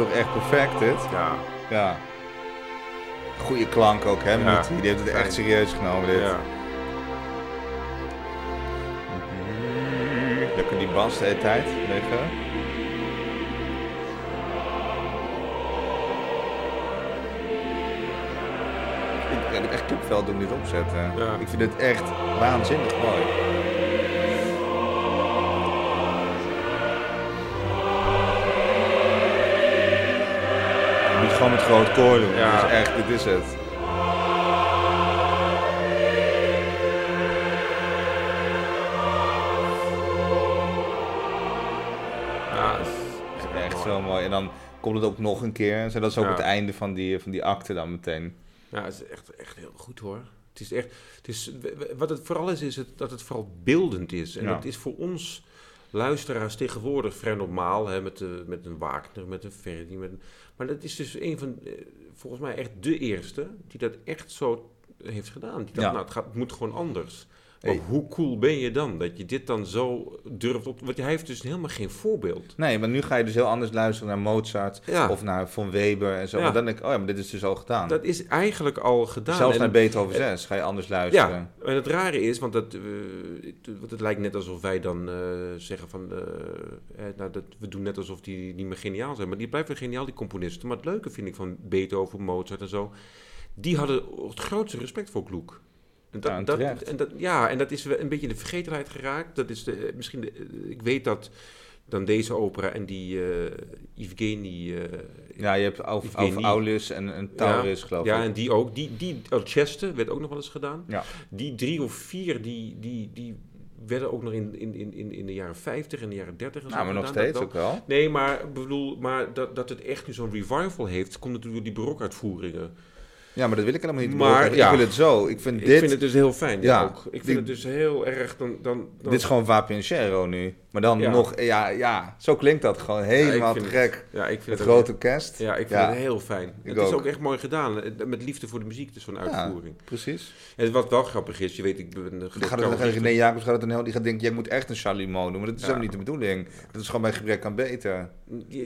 toch echt perfect, dit? Ja. Ja. Goeie klank ook, hè? Ja. Die heeft het echt serieus genomen, dit. ja. Lekker die bas de hele tijd liggen. Ik heb echt kipvel toen dit opzetten. Ja. Ik vind het echt waanzinnig mooi. Gewoon met groot koor doen. Ja. Is echt, dit is het. Ja, is echt zo mooi. En dan komt het ook nog een keer. Zo, dat is ook Ja. het einde van die, van die acte dan meteen. Ja, het is echt, echt heel goed hoor. Het is echt, het is, wat het vooral is, is het, dat het vooral beeldend is. En Ja. het is voor ons luisteraars tegenwoordig vrij normaal, hè, met, de, met een Wagner, met een Verdi. Met een, maar dat is dus een van, eh, volgens mij echt de eerste, die dat echt zo heeft gedaan. Die dacht, Ja. nou, het, gaat, het moet gewoon anders. Hey. hoe cool ben je dan, dat je dit dan zo durft op... Want hij heeft dus helemaal geen voorbeeld. Nee, maar nu ga je dus heel anders luisteren naar Mozart Ja. of naar Von Weber en zo. Ja. Maar dan denk ik, oh ja, maar dit is dus al gedaan. Dat is eigenlijk al gedaan. Zelfs En- naar Beethoven 6 ga je anders luisteren. Ja, en het rare is, want dat, eh, het, lijkt net alsof wij dan eh, zeggen van, eh, eh, nou, dat, we doen net alsof die niet meer geniaal zijn. Maar die blijven geniaal, die componisten. Maar het leuke vind ik van Beethoven, Mozart en zo, die hadden het grootste respect voor Gluck. En Ja, en dat, terecht. en dat, ja, en dat is een beetje in de vergetenheid geraakt. Dat is de, misschien, de, eh, ik weet dat dan deze opera en die eh Evgeny... eh, Ja, je hebt Evgeny. Aulus en, en Taurus, geloof ja, ik. en die ook. Die, die Alceste werd ook nog wel eens gedaan. Ja. Die drie of vier, die, die, die werden ook nog in, in, in, in- in de jaren 50 en de jaren 30 en zo Nou, maar nog gedaan, steeds ook wel. Nee, maar, ik bedoel, maar dat, dat het echt nu zo'n revival heeft, komt natuurlijk door die barokuitvoeringen. Ja, maar dat wil ik helemaal niet. Maar, ja. Ik wil het zo. Ik vind Ik dit... vind het dus heel fijn, Ja, ook. Ik vind die- het dus heel erg, dan... dan, dan Dit is gewoon Va Pincero nu. Maar dan Ja. nog... Ja, ja, zo klinkt dat gewoon helemaal te het- gek. Ja, ik vind Het het grote orkest. Ja, ik vind het heel fijn. het is ook. echt mooi gedaan, eh, met liefde voor de muziek, dus zo'n Ja, uitvoering. precies. En wat wel grappig is, je weet, ik ben een gaat het, gaat René Jacobs gaat het een heel, die gaat denken, jij moet echt een Chalimot doen. Maar dat is helemaal niet de bedoeling. Dat is gewoon bij gebrek aan beter.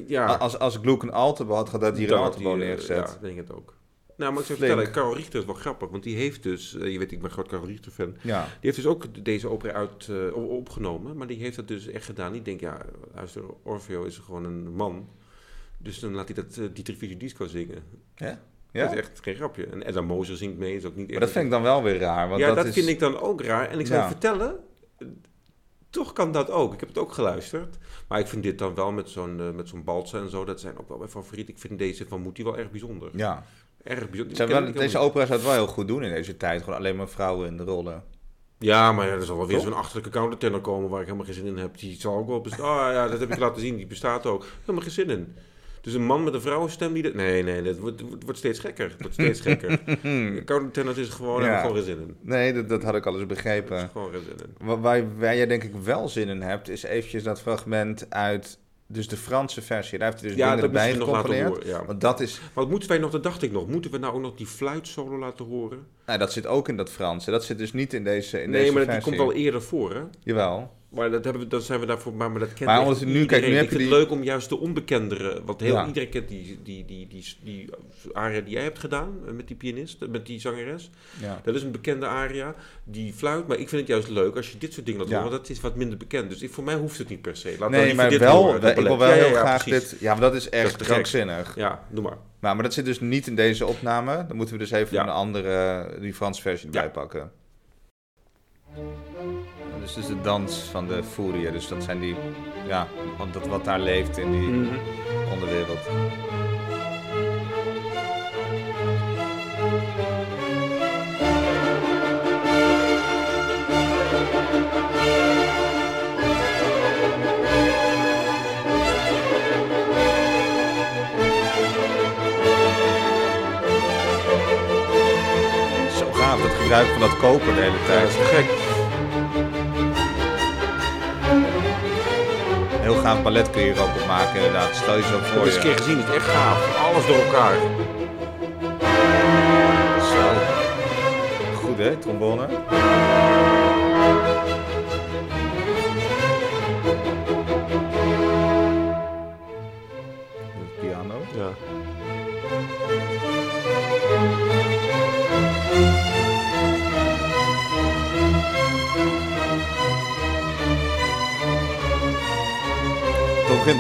Ja, Als, als Gluck een Altebo had, had dat hier een Altebo eh, neergezet. Ja, ik denk het ook. Nou, maar ik zou vertellen, Karel Richter is wel grappig, want die heeft dus, eh, je weet, ik ben groot Karel Richter fan, Ja. die heeft dus ook deze opera uit, eh, opgenomen, maar die heeft dat dus echt gedaan. Die denkt, ja, luister, Orfeo is gewoon een man, dus dan laat hij dat uh, Dietrich Fischer-Disco zingen. Ja? Dat is echt geen grapje. En Edda Moser zingt mee, is ook niet Maar dat vind ik dan wel weer raar. Want ja, dat, dat, is... vind ik dan ook raar. En ik zou Ja. je vertellen, eh, toch kan dat ook. Ik heb het ook geluisterd. Maar ik vind dit dan wel met zo'n uh, met zo'n Balsa en zo, dat zijn ook wel mijn favoriet. Ik vind deze van Moetie wel erg bijzonder. Ja. Erg bijzonder. Wel, deze helemaal opera zou het wel heel goed doen in deze tijd. Gewoon alleen maar vrouwen in de rollen. Ja, maar ja, er zal wel weer zo'n achterlijke countertenor komen waar ik helemaal geen zin in heb. Die zal ook wel bestaan. Oh ja, dat heb ik laten zien. Die bestaat ook. Helemaal geen zin in. Dus een man met een vrouwenstem die dat... Nee, nee, dat wordt, wordt, steeds gekker. Het wordt steeds gekker. countertenor is gewoon, Ja. gewoon geen zin in. Nee, dat, dat had ik al eens is begrepen. gewoon geen zin in. Waar, waar, waar jij denk ik wel zin in hebt, is eventjes dat fragment uit dus de Franse versie. Daar heeft hij dus Ja, dingen erbij gecomponeerd. Ja. Want dat is... Wat moeten wij nog, dat dacht ik nog, moeten we nou ook nog die fluitsolo laten horen? Nou, dat zit ook in dat Franse. Dat zit dus niet in deze, in nee, deze maar die komt wel eerder voor, hè? Jawel. Maar dat, hebben we, dat zijn we daarvoor, maar, maar dat kent Maar nu- iedereen. kijk, nu heb ik je vind die- het leuk om juist de onbekendere, want heel Ja. iedereen kent die, die, die, die, die, aria die jij hebt gedaan eh, met die pianist, eh, met die zangeres. Ja. Dat is een bekende aria, die fluit, maar ik vind het juist leuk als je dit soort dingen laat Ja. horen, want dat is wat minder bekend. Dus ik, voor mij hoeft het niet per se. Laat dan Nee, maar dit wel, horen, ik wil wel heel graag precies. dit... Ja, maar dat is echt krankzinnig. Ja, doe maar. Nou, maar dat zit dus niet in deze opname. Dan moeten we dus even een andere, die Franse versie erbij Ja. pakken. Dus is de dans van de Furia. Dus dat zijn die, ja, dat wat daar leeft in die mhm. onderwereld. Zo gaaf, dat gebruik van dat koper de hele tijd. Dat is gek. Heel gaaf palet kun je hier ook op maken inderdaad. Stel je zo Ik heb voor eens een keer gezien, het is echt gaaf. Alles door elkaar. Zo. Goed hè, trombone.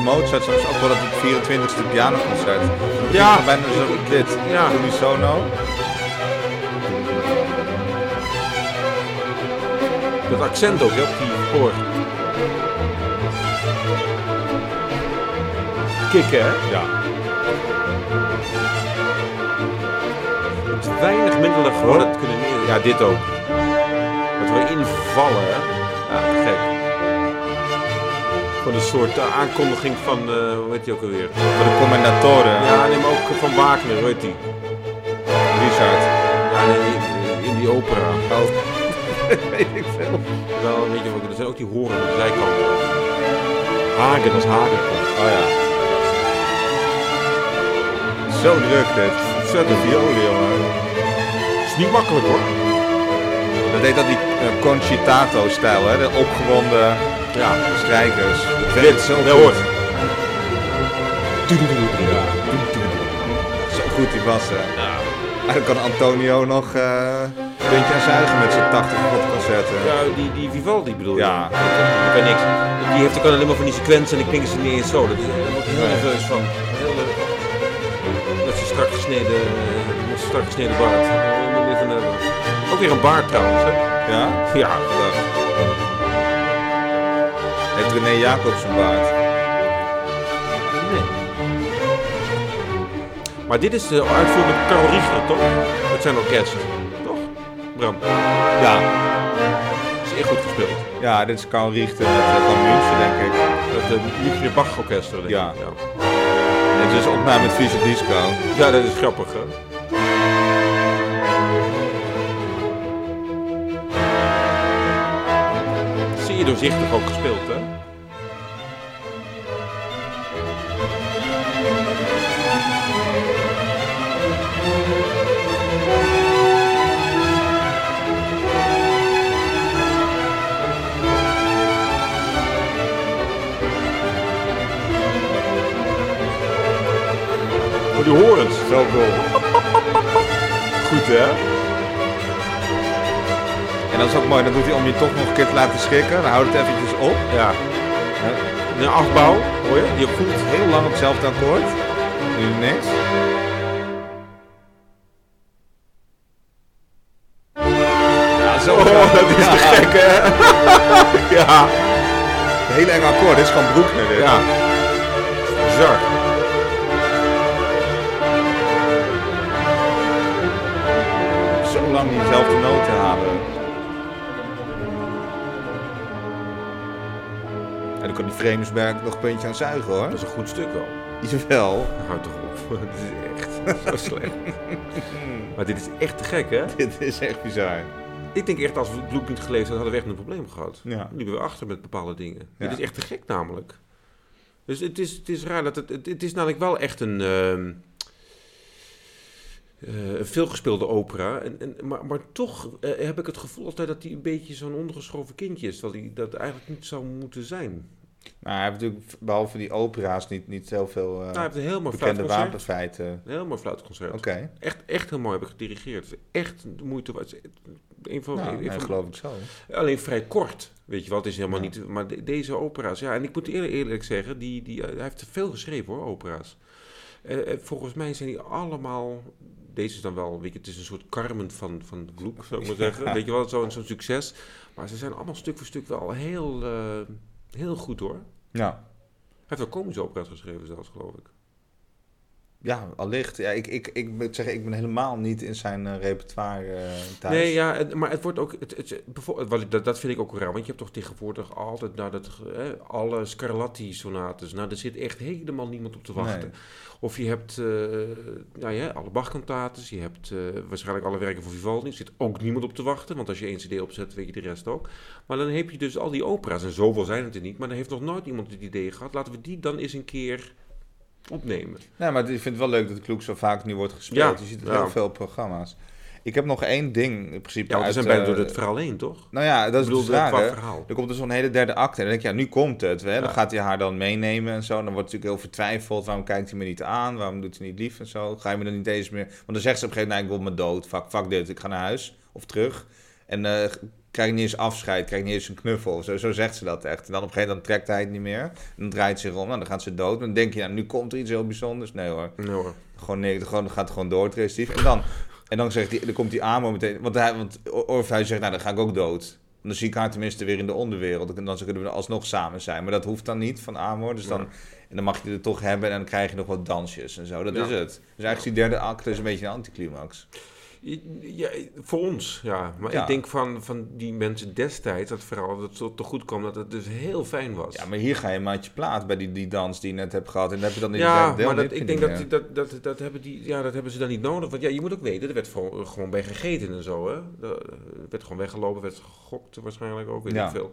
Mozart soms ook wel dat het 24e pianoconcert. Ja. Bijna zo dit. Ja. Unisono. Dat accent ook, hè, op die spoor. Kikken, hè? Ja. Met weinig middelen gewoon het kunnen neer. Ja, dit ook. Dat we invallen, hè? Van een soort eh, aankondiging van, eh hoe heet die ook alweer? Voor de commentatoren. Ja, neem ook van Wagner, heet die? Richard. Ja, nee, in die opera. Oh. Weet ik veel. Wel, weet je wat, er zijn ook die horen aan de zijkant. Hagen, als Hagen komt. Oh ja. Zo druk dit. Zet een violen, jongen. is niet makkelijk hoor. Dat heet dat die eh, concitato-stijl, hè? De opgewonden Ja, strijkers. Dat dit, zo dat goed. hoort. Zo goed die bassen. En dan kan Antonio nog eh, een beetje aan zuigen met zijn 80 concerten. Ja, die, die Vivaldi bedoel je? Ja. Die kan niks. Die heeft ook alleen maar van die sequenties en die klinken ze niet eens zo. Dat is, daar word ik heel Nee. nerveus van. Heel, eh, met zijn strak gesneden, eh, met zijn strak gesneden baard. Moet ik. Ook weer een baard trouwens, hè? Ja? Ja. Dag. Heeft René Jacobs een baard? Nee. Maar dit is de uitvoering met Karel Richter, toch? Met zijn orkest, toch? Bram, Ja. dat is echt goed gespeeld. Ja, dit is Carl Richter met uh, Van München, denk ik. Dat de Münchner Bach denk ik. Ja. ja. Dit is opname met Visa Disco. Ja, dat is grappig, hè? Zeer doorzichtig ook gespeeld, hè? Voor die horens. Zo cool. Goed, hè? En dat is ook mooi, dan doet hij om je toch nog een keer te laten schrikken. Dan houdt het eventjes op. Ja. Een afbouw, hoor je? Ook voelt. Heel lang op hetzelfde akkoord. Nu niks. Ja, zo Oh, dat is te gek, hè? ja. Een hele enge akkoord. Dit is gewoon Broekner dit. Ja. Vreemsberg nog een puntje aan zuigen hoor. Dat is een goed stuk wel. Jawel. Houd toch op. Dit is echt zo slecht. Maar dit is echt te gek, hè? Dit is echt bizar. Ik denk echt, als we niet gelezen hadden, hadden we echt een probleem gehad. Ja. Dan liepen we achter met bepaalde dingen. Ja. Dit is echt te gek namelijk. Dus het is, het is raar dat het... Het, het is namelijk wel echt een... eh, een veelgespeelde opera. En, en, maar, maar toch eh, heb ik het gevoel altijd dat hij een beetje zo'n ondergeschoven kindje is. Terwijl hij dat eigenlijk niet zou moeten zijn. Nou, hij heeft natuurlijk behalve die opera's niet, niet zoveel eh, Nou, hij heeft een heel mooi bekende wapenfeiten. Een heel mooi fluitconcert. Oké. Echt, echt heel mooi heb ik gedirigeerd. Het is echt de moeite waard. Een van, Nou, een van- geloof ik zo. Alleen vrij kort, weet je wel. Het is helemaal Ja. niet... Maar de- deze opera's, ja. En ik moet eerlijk, eerlijk zeggen, die, die, hij heeft te veel geschreven hoor, opera's. Eh, eh, volgens mij zijn die allemaal... Deze is dan wel, weet je, het is een soort Carmen van, van de vloek, zou ik maar zeggen. Weet je wel, zo'n zo'n succes. Maar ze zijn allemaal stuk voor stuk wel heel, eh, heel goed hoor. Ja. Hij heeft wel komische opera's geschreven zelfs, geloof ik. Ja, allicht. Ja, ik, ik, ik moet zeggen, ik ben helemaal niet in zijn eh, repertoire eh, thuis. Nee, ja, het- maar het wordt ook. Het, het, bijvoorbeeld, wat ik, dat, dat vind ik ook raar. Want je hebt toch tegenwoordig altijd. Nou, dat, hè, alle Scarlatti-sonates. Nou, daar zit echt helemaal niemand op te wachten. Nee. Of je hebt. eh nou ja, alle Bach-kantates. Je hebt waarschijnlijk alle werken van Vivaldi. Er zit ook niemand op te wachten. Want als je één CD opzet, weet je de rest ook. Maar dan heb je dus al die opera's. En zoveel zijn het er niet. Maar dan heeft nog nooit iemand het idee gehad. Laten we die dan eens een keer opnemen. Nee, maar ik vind het wel leuk dat de Kloek zo vaak nu wordt gespeeld. Ja, je ziet het ja. heel veel programma's. Ik heb nog één ding in principe Ja, we uit... zijn bijna eh, door het verhaal heen, toch? Nou ja, dat is bedoel, dus hè? verhaal. Er komt dus zo'n hele derde acte. En dan denk je, ja, nu komt het. Hè? Dan Ja. gaat hij haar dan meenemen en zo. Dan wordt natuurlijk heel vertwijfeld. Waarom kijkt hij me niet aan? Waarom doet hij niet lief en zo? Ga je me dan niet eens meer... Want dan zegt ze op een gegeven moment, nou, ik wil me dood. Fuck, fuck dit, ik ga naar huis. Of terug. En eh, krijg niet eens afscheid, krijg niet eens een knuffel. Zo, zo zegt ze dat echt. En dan op een gegeven moment trekt hij het niet meer. En dan draait ze zich om, nou, dan gaat ze dood. En dan denk je, nou, nu komt er iets heel bijzonders. Nee hoor. Nee hoor. Gewoon nee, gewoon, dan gaat het gewoon door, het. En dan, en dan, zegt hij, dan komt die Amo meteen. Want, hij, want Orpheus zegt, nou dan ga ik ook dood. Dan zie ik haar tenminste weer in de onderwereld. En dan kunnen we alsnog samen zijn. Maar dat hoeft dan niet van Amor. Dus dan, Ja. en dan mag je er toch hebben en dan krijg je nog wat dansjes en zo. Dat Ja. is het. Dus eigenlijk is die derde acte is een beetje een anticlimax. Ja, voor ons, ja. Maar Ja. ik denk van, van die mensen destijds, dat verhaal, dat het toch goed kwam, dat het dus heel fijn was. Ja, maar hier ga je maatje plaat bij die, die dans die je net hebt gehad. En dan heb je dan in Ja, deel maar dat, niet, ik denk dat, dat, dat, dat, hebben die, ja, dat hebben ze dan niet nodig. Want ja, je moet ook weten, er werd gewoon, gewoon bij gegeten en zo. Hè? Er werd gewoon weggelopen, werd gegokt waarschijnlijk ook, weet Ja. veel.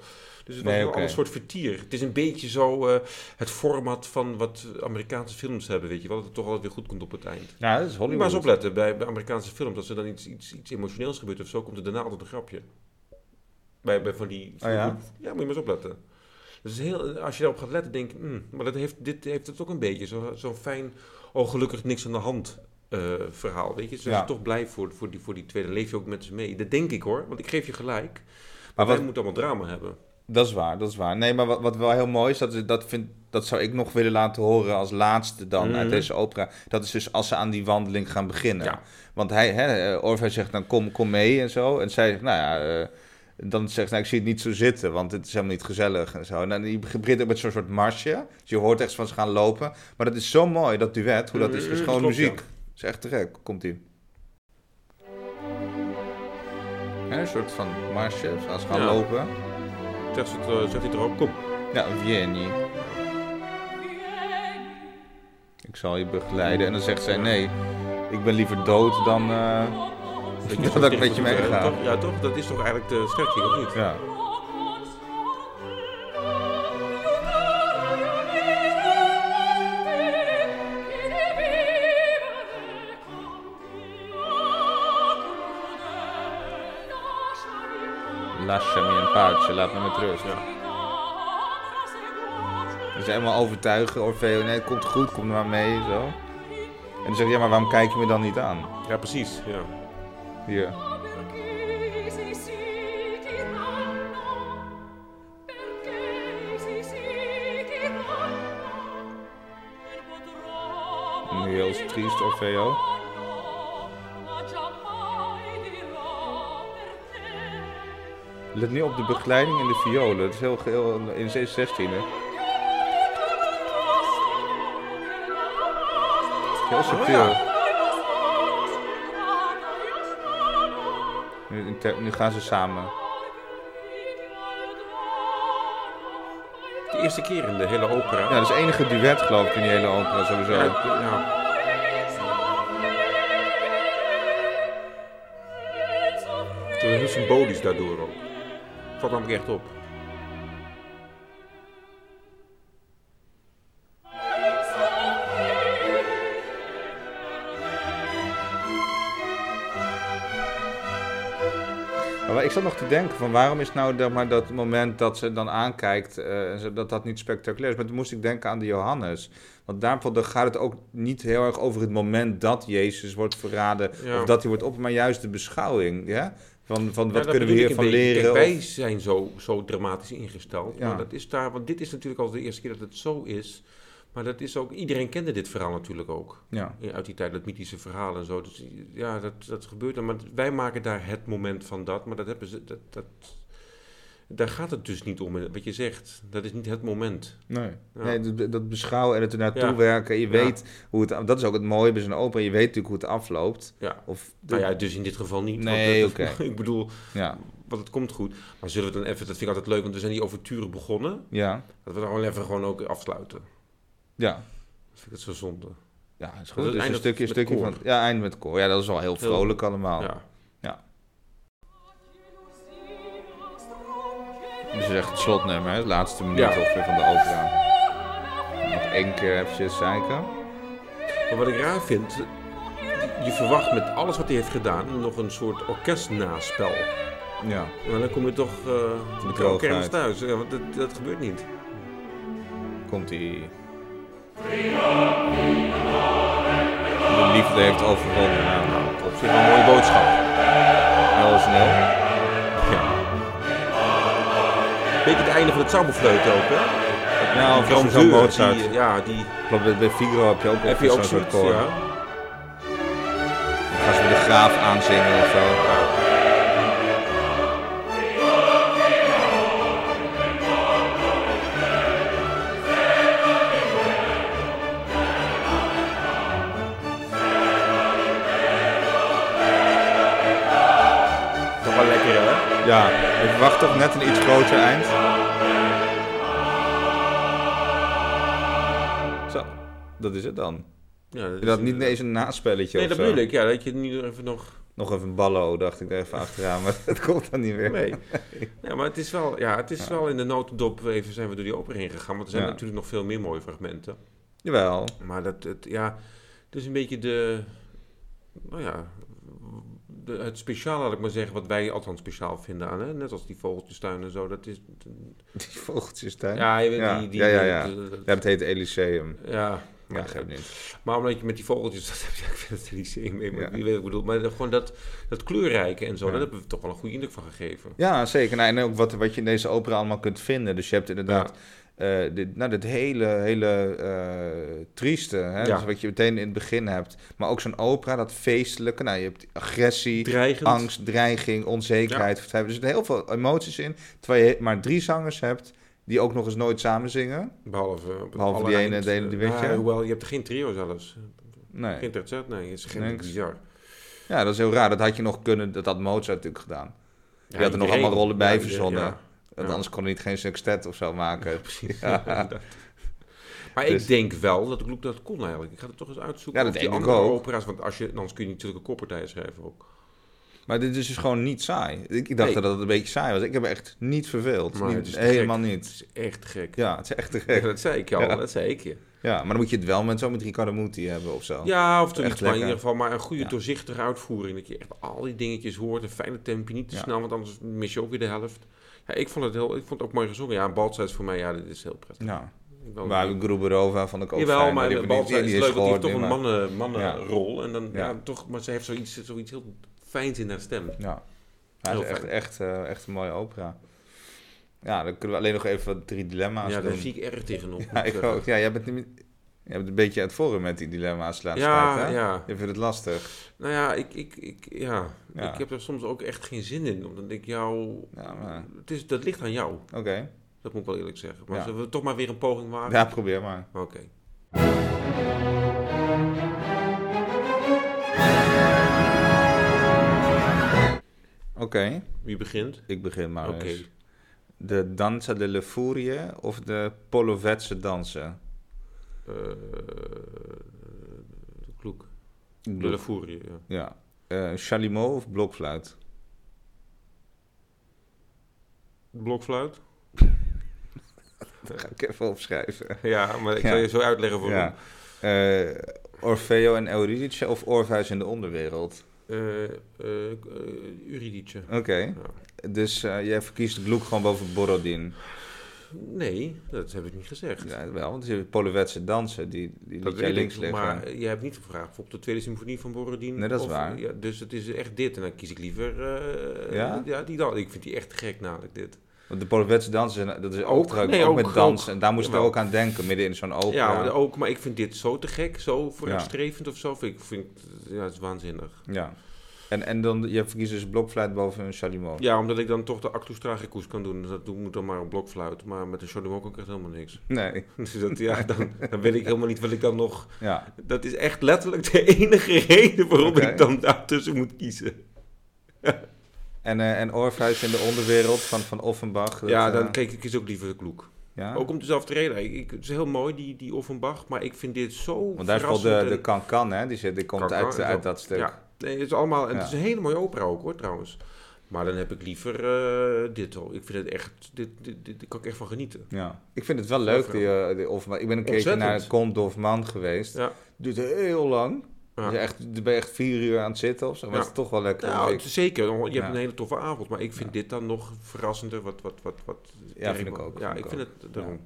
Dus het was Nee, een soort vertier. Het is een beetje zo eh, het format van wat Amerikaanse films hebben, weet je wel. Dat het toch altijd weer goed komt op het eind. Ja, dat is Moet Hollywood. maar eens opletten bij, bij Amerikaanse films. Als er dan iets, iets, iets emotioneels gebeurt of zo, komt er daarna altijd een grapje. Bij, bij van die... Oh ja? Ja, moet je maar eens opletten. Dus heel, als je daarop gaat letten, denk ik... hmm, maar dat heeft, dit heeft het ook een beetje. Zo- Zo'n fijn, oh gelukkig niks aan de hand eh, verhaal. Weet je, ze Ja. toch blij voor, voor, die, voor die tweede. Leef je ook met ze mee. Dat denk ik hoor, want ik geef je gelijk. Maar Maar wij wat, moeten allemaal drama hebben. Dat is waar, dat is waar. Nee, maar wat, wat wel heel mooi is, dat, is- dat, vind, dat zou ik nog willen laten horen als laatste dan Mhm. uit deze opera. Dat is dus als ze aan die wandeling gaan beginnen. Ja. Want hij, hè, Orpheus zegt dan kom, kom mee en zo. En zij zegt, nou ja, eh, dan zegt nou, ik zie het niet zo zitten, want het is helemaal niet gezellig en zo. En dan die begint ook met zo'n soort marsje. Dus je hoort echt van ze gaan lopen. Maar dat is zo mooi, dat duet, hoe dat is. Het is Mhm, gewoon klopt, muziek. ja. Het is echt te gek. Komt-ie. Een soort van marsje, als ze gaan Ja. lopen. Zegt, ze het, eh, zegt hij erop, kom. Ja, Vieni. Ik zal je begeleiden. En dan zegt zij, nee, ik ben liever dood dan... je, Dat ik met je meega. Ja, toch? Dat is toch eigenlijk de strekking, of niet? Ja. Lasciami in pace, laat me met rust. Ja. Ze zijn helemaal overtuigen, Orfeo, nee, het komt goed, kom er maar mee, zo. En dan zeg je, ja, maar waarom kijk je me dan niet aan? Ja, precies. Ja. Hier. Nu heel triest, Orfeo. Let niet op de begeleiding in de violen. Dat is heel, heel in C16, hè. Heel subtiel. Oh, ja. Nu, nu gaan ze samen. De eerste keer in de hele opera. Ja, dat is het enige duet, geloof ik, in die hele opera sowieso. Ja, ja. Het is heel symbolisch daardoor ook. Valt namelijk echt op. Maar ik zat nog te denken van waarom is nou zeg maar, dat moment dat ze dan aankijkt, eh, dat dat niet spectaculair is. Maar toen moest ik denken aan de Johannes. Want daarvoor dan gaat het ook niet heel erg over het moment dat Jezus wordt verraden. Ja. Of dat hij wordt op, maar juist de beschouwing. Ja? Van, van wat kunnen we hiervan leren? Kijk, wij zijn zo, zo dramatisch ingesteld. Ja. Maar dat is daar, want dit is natuurlijk al de eerste keer dat het zo is. Maar dat is ook, iedereen kende dit verhaal natuurlijk ook. ja. Ja, Uit die tijd, dat mythische verhaal en zo. Dus ja, dat, dat gebeurt dan. Maar wij maken daar het moment van dat. Maar dat hebben ze. Dat, dat, daar gaat het dus niet om, wat je zegt. Dat is niet het moment. Nee, Ja. nee dat, beschouwen en het er naartoe Ja. werken. Je Ja. weet hoe het... Dat is ook het mooie bij zo'n opera. Je weet natuurlijk hoe het afloopt. Ja. Of, Nou ja, dus in dit geval niet. Nee, oké. ik bedoel, ja. want het komt goed. Maar zullen we dan even, dat vind ik altijd leuk, want we zijn die overturen begonnen. Ja. Dat we dan gewoon even gewoon ook afsluiten. Ja. Dat vind ik het zo zonde. Ja, is goed. Dus een stukje, stukje koor. van... Ja, eind met koor. Ja, dat is wel heel Heel- vrolijk allemaal. Ja. Dus echt het slotnummer, hè? Het laatste minuut Ja. ongeveer van de opera. Nog één keer eventjes zeiken. Maar wat ik raar vind, je verwacht met alles wat hij heeft gedaan nog een soort orkestnaspel. Ja. Maar dan kom je toch uh, met de kermis thuis. Ja, want dat, dat gebeurt niet. Komt-ie. De liefde heeft overwonnen. Nou, Op zich een mooie boodschap. heel snel. Beetje het einde van het Zauberfleut ook, hè? Ja, of zo'n Mozart. die, ja, die geloof bij- Figaro heb je ook, heb je ook zo'n soort koor. ja. Dan gaan ze de graaf aanzingen of zo. Hè? Ja, ik verwacht toch net een iets groter eind. Zo, dat is het dan. Ja, dat had niet een- eens een naspelletje Nee, of dat bedoel ik. Ja, dat je nu even nog... Nog even ballo, dacht ik er even achteraan, maar dat komt dan niet meer. Nee. Ja, maar het is wel, ja, het is wel in de notendop even zijn we door die opera heen gegaan. Want er zijn Ja. natuurlijk nog veel meer mooie fragmenten. Jawel. Maar dat, het, ja, het is een beetje de, nou ja, het speciaal, laat ik maar zeggen, wat wij althans speciaal vinden aan, hè? net als die vogeltjestuin en zo. Dat is, Die vogeltjes daar. ja, je weet Ja, die, die, ja, ja, ja. Ja, het heet Elyseum. ja, Ja, maar, niet. maar omdat je met die vogeltjes, dat heb je ik vind het lyceum mee, maar Ja. wie weet ik bedoel. Maar gewoon dat, dat kleurrijke en zo, Ja. daar hebben we toch wel een goede indruk van gegeven. Ja, zeker. Nou, en ook wat, wat je in deze opera allemaal kunt vinden. Dus je hebt inderdaad eh, dit, nou, dit hele, hele eh, trieste. Hè? Ja. Dus wat je meteen in het begin hebt. Maar ook zo'n opera, dat feestelijke. Nou, je hebt agressie, Dreigend. angst, dreiging, onzekerheid. Er zitten heel veel emoties in. Terwijl je maar drie zangers hebt die ook nog eens nooit samen zingen. Behalve, op het Behalve die ene- de ene die weet eh, je. hoewel, je hebt er geen trio zelfs. Nee. Geen tercet, nee, het is geen bizar. Ja, dat is heel raar. Dat had je nog kunnen, dat had Mozart natuurlijk gedaan. Ja, Die had er nog allemaal rollen bij Ja, verzonnen. Want Ja. anders kon hij niet geen sextet of zo maken. Precies. Ja. Maar Dus- ik denk wel dat ik dat kon eigenlijk. Ik ga het toch eens uitzoeken. Ja, dat denk ik andere ook. opera's, want als je, anders kun je natuurlijk een koppartij schrijven ook. Maar dit is dus gewoon niet saai. Ik, dacht Nee. dat het een beetje saai was. Ik heb echt niet verveeld. Maar Niet- het is helemaal gek. niet. Het is echt gek. Ja, het is echt te Ja, gek. dat zei ik je al, Ja. dat zei ik je. Ja, maar dan moet je het wel met zo'n met Riccardo Muti hebben of zo. Ja, of Echt zoiets, maar in ieder geval maar een goede Ja. doorzichtige uitvoering. Dat je echt al die dingetjes hoort, een fijne tempo, niet te snel, want anders mis je ook weer de helft. Ja, ik vond het, heel, ik vond het ook mooi gezongen. Ja, een balzij is voor mij, ja, dit is heel prettig. Ja. Ik ben- Maar Gruberova vond ik ook Jawel, fijn. maar niet- Balza is die leuk, want die heeft toch een maar- mannen, mannenrol. En dan, ja. Ja. toch, maar ze heeft zoiets, zoiets heel fijns in haar stem. Ja, ja Heel is echt, echt, eh, echt een mooie opera. Ja, dan kunnen we alleen nog even wat drie dilemma's Ja, doen. daar zie ik erg tegenop. Ja, ik ook. Ja, jij bent, niet, jij bent een beetje aan het met die dilemma's de laatste Ja, tijd, hè? ja. Je vindt het lastig. Nou ja, ik, ik, ik, ja. Ja. ik heb er soms ook echt geen zin in. Omdat ik jou... Ja, maar... Het is, dat ligt aan jou. Oké. Dat moet ik wel eerlijk zeggen. Maar Ja. zullen we toch maar weer een poging wagen? Ja, probeer maar. Oké. Oké, Wie begint? ik begin maar Oké. De Danza delle Furie of de Polovetse dansen? Eh, de kloek. De bedoel- La Furie, ja. Ja. Eh, Chalumeau of blokfluit? Blokfluit? Dat ga ik even opschrijven. Ja, maar ik Ja. zal je zo uitleggen voor Ja. Eh, Orfeo en Eurydice of Orpheus in de onderwereld? Eh, eh, Eurydice. Oké. Dus jij verkiest Gluck gewoon boven Borodin. Nee, dat heb ik niet gezegd. Ja, wel, want je hebt Polovetse dansen, die, die dat liet jij links ik, liggen. maar je hebt niet gevraagd bijvoorbeeld de tweede symfonie van Borodin. Nee, dat is of- waar. Ja, dus het is echt dit en dan kies ik liever eh, Ja? die dan. Ik vind die echt gek namelijk dit. Want de Polovetse dansen, dat is ook, trouwens Nee, ook, ook- met dans. ook. En daar moest Jawel. ook aan denken, midden in zo'n opera. Ja, ook, maar ik vind dit zo te gek, zo vooruitstrevend of zo. Vind ik vind, ja, het is waanzinnig. Ja. En, en dan, je verkiest dus blokfluit boven een chalumeau. Ja, omdat ik dan toch de actus tragicus kan doen. Dat doe- moet dan maar een blokfluit. Maar met een chalumeau kan ik echt helemaal niks. Nee, Dus dat, ja, dan, dan weet ik helemaal niet wat ik dan nog... ja. Dat is echt letterlijk de enige reden waarom ik dan daartussen moet kiezen. En, eh en Orpheus in de onderwereld van, van Offenbach. dat, ja, eh, dan kijk ik eens ook liever de kloek. ja? Ook om dezelfde reden. Ik, ik- het is heel mooi, die, die Offenbach. Maar ik vind dit zo Want daar is wel de, de Can-Can, hè? Die, zit, die komt uit, uit dat stuk. Ja, nee, het is allemaal... En Ja. het is een hele mooie opera ook, hoor, trouwens. Maar dan heb ik liever eh, dit al. Ik vind het echt... Dit, dit, dit, kan ik echt van genieten. Ja. Ik vind het wel leuk, die, eh, die. Ik ben een keertje Ontzettend. naar Comte d'Hoffmann geweest. Ja. Duurt heel lang. Ja. Dus echt, dan ben je echt vier uur aan het zitten of zo. Maar Ja. het is toch wel lekker. Nou, het zeker. Je hebt Ja. een hele toffe avond. Maar ik vind dit dan nog verrassender. Wat, wat, wat, wat Ja, vind ik ook, Ja, vind ik vind het daarom.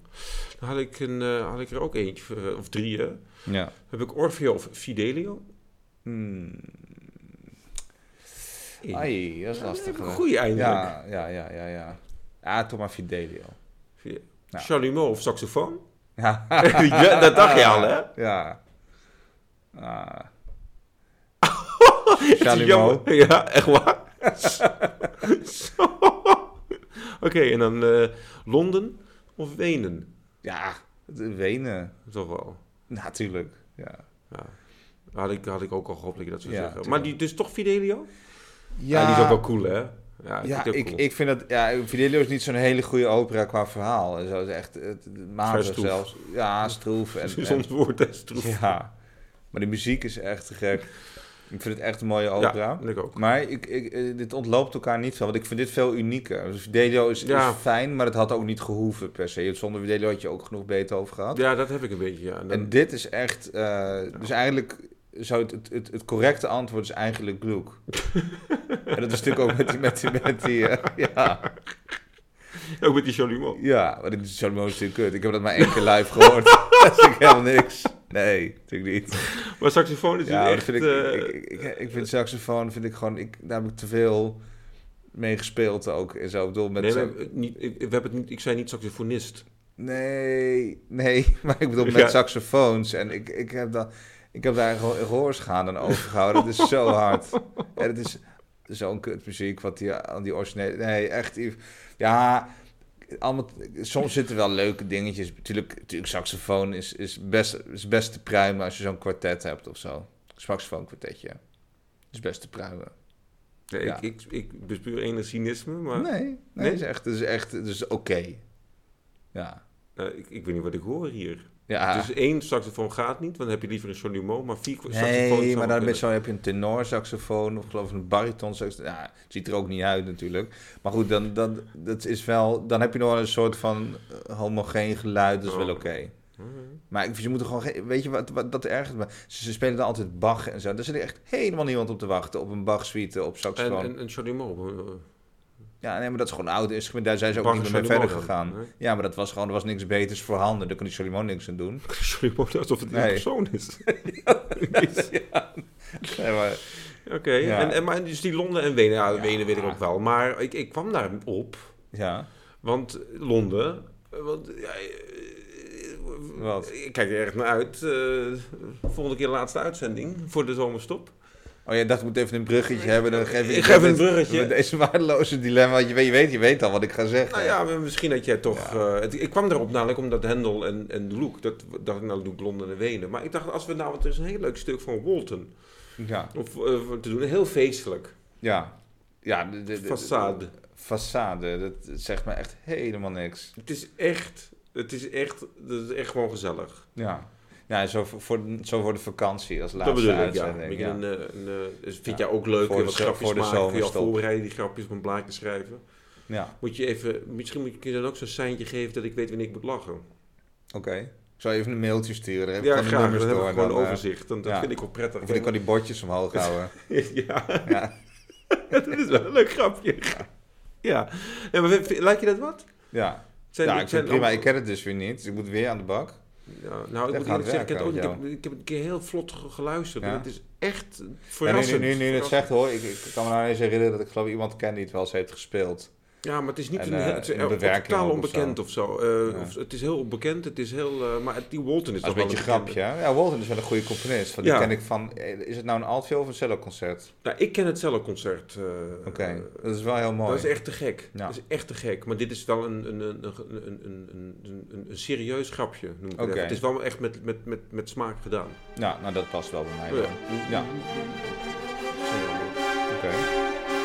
Dan had ik, een, eh, had ik er ook eentje, of drie. Hè. ja. Heb ik Orfeo of Fidelio. Hmm. Ai, dat is Ja, lastig. een goeie eindelijk. Ja, ja, ja, ja, ja. Toch maar Fidelio. Fide- Ja. Chalumeau of saxofoon? Ja. Ja, dat dacht je al, hè? Ja. Ah. Chalumeau. jammer. Ja, echt waar? Oké, en dan eh, Londen of Wenen? Ja, Wenen. Toch wel. Natuurlijk. Ja. Ja. Had ik, had ik ook al gehoopt dat je dat zou Ja, zeggen. tuurlijk. Maar die, dus toch Fidelio? Ja, die is ook wel cool, hè? Ja, Ja, vind ik, ik vind dat... Ja, Fidelio is niet zo'n hele goede opera qua verhaal. En zo is echt het, het, matig stroef. zelfs. Ja, stroef. En, Soms woord is troef. ja. Maar die muziek is echt te gek. Ik vind het echt een mooie opera. Ja, ik ook. Maar ik, ik, eh, dit ontloopt elkaar niet veel, want ik vind dit veel unieker. Dus Fidelio is, Ja. is fijn, maar het had ook niet gehoeven per se. Zonder Fidelio had je ook genoeg beter over gehad. Ja, dat heb ik een beetje, ja. En dan- En dit is echt... eh, Dus eigenlijk zou het, het, het, het correcte antwoord is eigenlijk Gluck. en dat is natuurlijk ook met die... Met die, met die eh, ja, Ook met die Chalumeau. ja, maar is zo mooi stuk kut. Ik heb dat maar één keer live gehoord. dat is natuurlijk helemaal niks. Nee, natuurlijk niet. Maar saxofoon is Ja, echt... vind ik, eh, ik, ik, ik, ik vind saxofoon, vind ik gewoon, ik, daar heb ik te veel mee gespeeld ook. En zo, ik bedoel, met nee, maar, niet, ik, we hebben het niet, ik zei niet saxofonist. nee, nee, maar ik bedoel met Ja. saxofoons. En ik, ik, heb dan, ik heb daar geho- gehoorschade aan overgehouden. Dat is zo hard. En het is zo'n kutmuziek, wat die aan die originele... Nee, echt, ja... Allemaal, soms zitten wel leuke dingetjes. Natuurlijk, natuurlijk saxofoon is, is, best, is best te pruimen als je zo'n kwartet hebt of zo. Saxofoon kwartetje. Is best te pruimen. Ja. ik, ik, ik bespuur enig cynisme, maar Nee, nee, Nee? Het is echt, het is echt, het is oké. Ja. eh, ik, ik weet niet wat ik hoor hier. Ja. Dus één saxofoon gaat niet, want dan heb je liever een Chalumeau, maar vier saxofoons nee, maar dan met zo heb je een tenorsaxofoon of geloof ik een baritonsaxofoon. Ja, het ziet er ook niet uit natuurlijk. Maar goed, dan, dan, dat is wel, dan heb je nog wel een soort van eh, homogeen geluid. Dat is wel Oh. oké. Maar ik, ze moeten gewoon, geen- weet je wat, wat dat ergert me? Ze, ze spelen dan altijd Bach en zo. Daar zit echt helemaal niemand op te wachten. Op een Bach-suite, op En, saxofoon. en, en Chalumeau. eh, ja, nee, maar dat is gewoon oude instrument. Daar zijn ze ook niet meer mee verder gegaan. nee? Ja, maar dat was gewoon, er was niks beters voorhanden. Daar kon die Chalumeau niks aan doen. Chalumeau, alsof het een Nee. persoon is. Nee, maar, Oké, Ja. en, en, maar dus die Londen en Wenen, ja, Ja. Wenen weet ik ook wel. Maar ik, ik kwam daar op, ja. want Londen, want, ja, eh, Wat? ik kijk er erg naar uit. eh, volgende keer de laatste uitzending voor de zomerstop. Oh, dacht, ik moet even een bruggetje hebben. Dan geef ik, Ik geef een bruggetje. Met deze waardeloze dilemma. Je weet, je weet, je weet al wat ik ga zeggen. Nou ja, misschien dat jij toch... eh, het- ik kwam erop namelijk omdat Hendel en, en de Loek, dat dacht ik nou ik Londen en Wenen. Maar ik dacht, als we nou, want er is een heel leuk stuk van Walton Ja. of, eh, te doen, heel feestelijk. Ja. Ja, de, de, de- Façade. Façade, dat zegt me echt helemaal niks. Het is echt, het is echt, dat is echt gewoon gezellig. Ja. Ja, zo voor, zo voor de vakantie als Dat laatste bedoel ik, ja. Beetje ja. Een, eh, een, eh, dus vind jij ook leuk, Voor de wat grapjes voor de maken, kun je al voorbereiden, die grapjes op een blaadje schrijven. Ja, Moet je even, misschien moet je, kun je dan ook zo'n seintje geven dat ik weet wanneer ik moet lachen. oké. Ik zal even een mailtje sturen. Heb ik Ja, graag, dan nummers heb ik door, gewoon een eh, overzicht. Dan, dat ja. vind ik wel prettig. Of ik kan die bordjes omhoog houden. ja, ja. dat is wel een leuk grapje. Ja. ja maar lijkt je dat wat? Ja. Zijn, ja, ik vind zijn het prima. al- Ik ken het dus weer niet. Dus ik moet weer aan de bak. Ja, nou, ik moet eerlijk zeggen, ik ook, ik, heb, ik heb het een keer heel vlot ge- geluisterd. Ja. En het is echt Ja, nu, verrassend. nu, nu je het verrassend. zegt hoor, ik, ik kan me nou eens herinneren dat ik geloof iemand ken die het wel eens heeft gespeeld. Ja, maar het is niet een, eh, het totaal onbekend of zo. Eh, of, het is heel onbekend, het is heel, eh, maar die Walton is dat toch een beetje grapje. Ja, Walton is wel een goede componist. Van, die ken ik van, is het nou een altviool of een celloconcert? Nou, ik ken het celloconcert. Uh, Oké, dat is wel heel mooi. Dat is echt te gek. Dat is echt te gek. Maar dit is wel een, een, een, een, een, een, een serieus grapje, noem ik het. Het is wel echt met, met, met, met smaak gedaan. Ja, nou dat past wel bij mij. Ja. ja. Oké.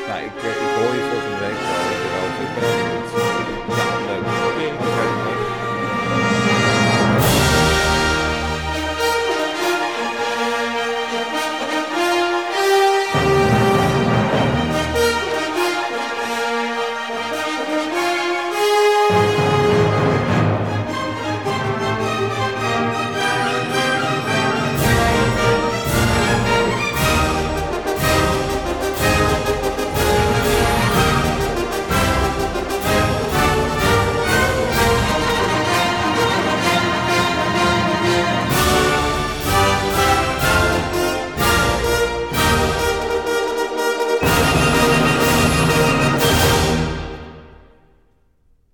Nou, ik, ik hoor je volgende week wel. Thank you.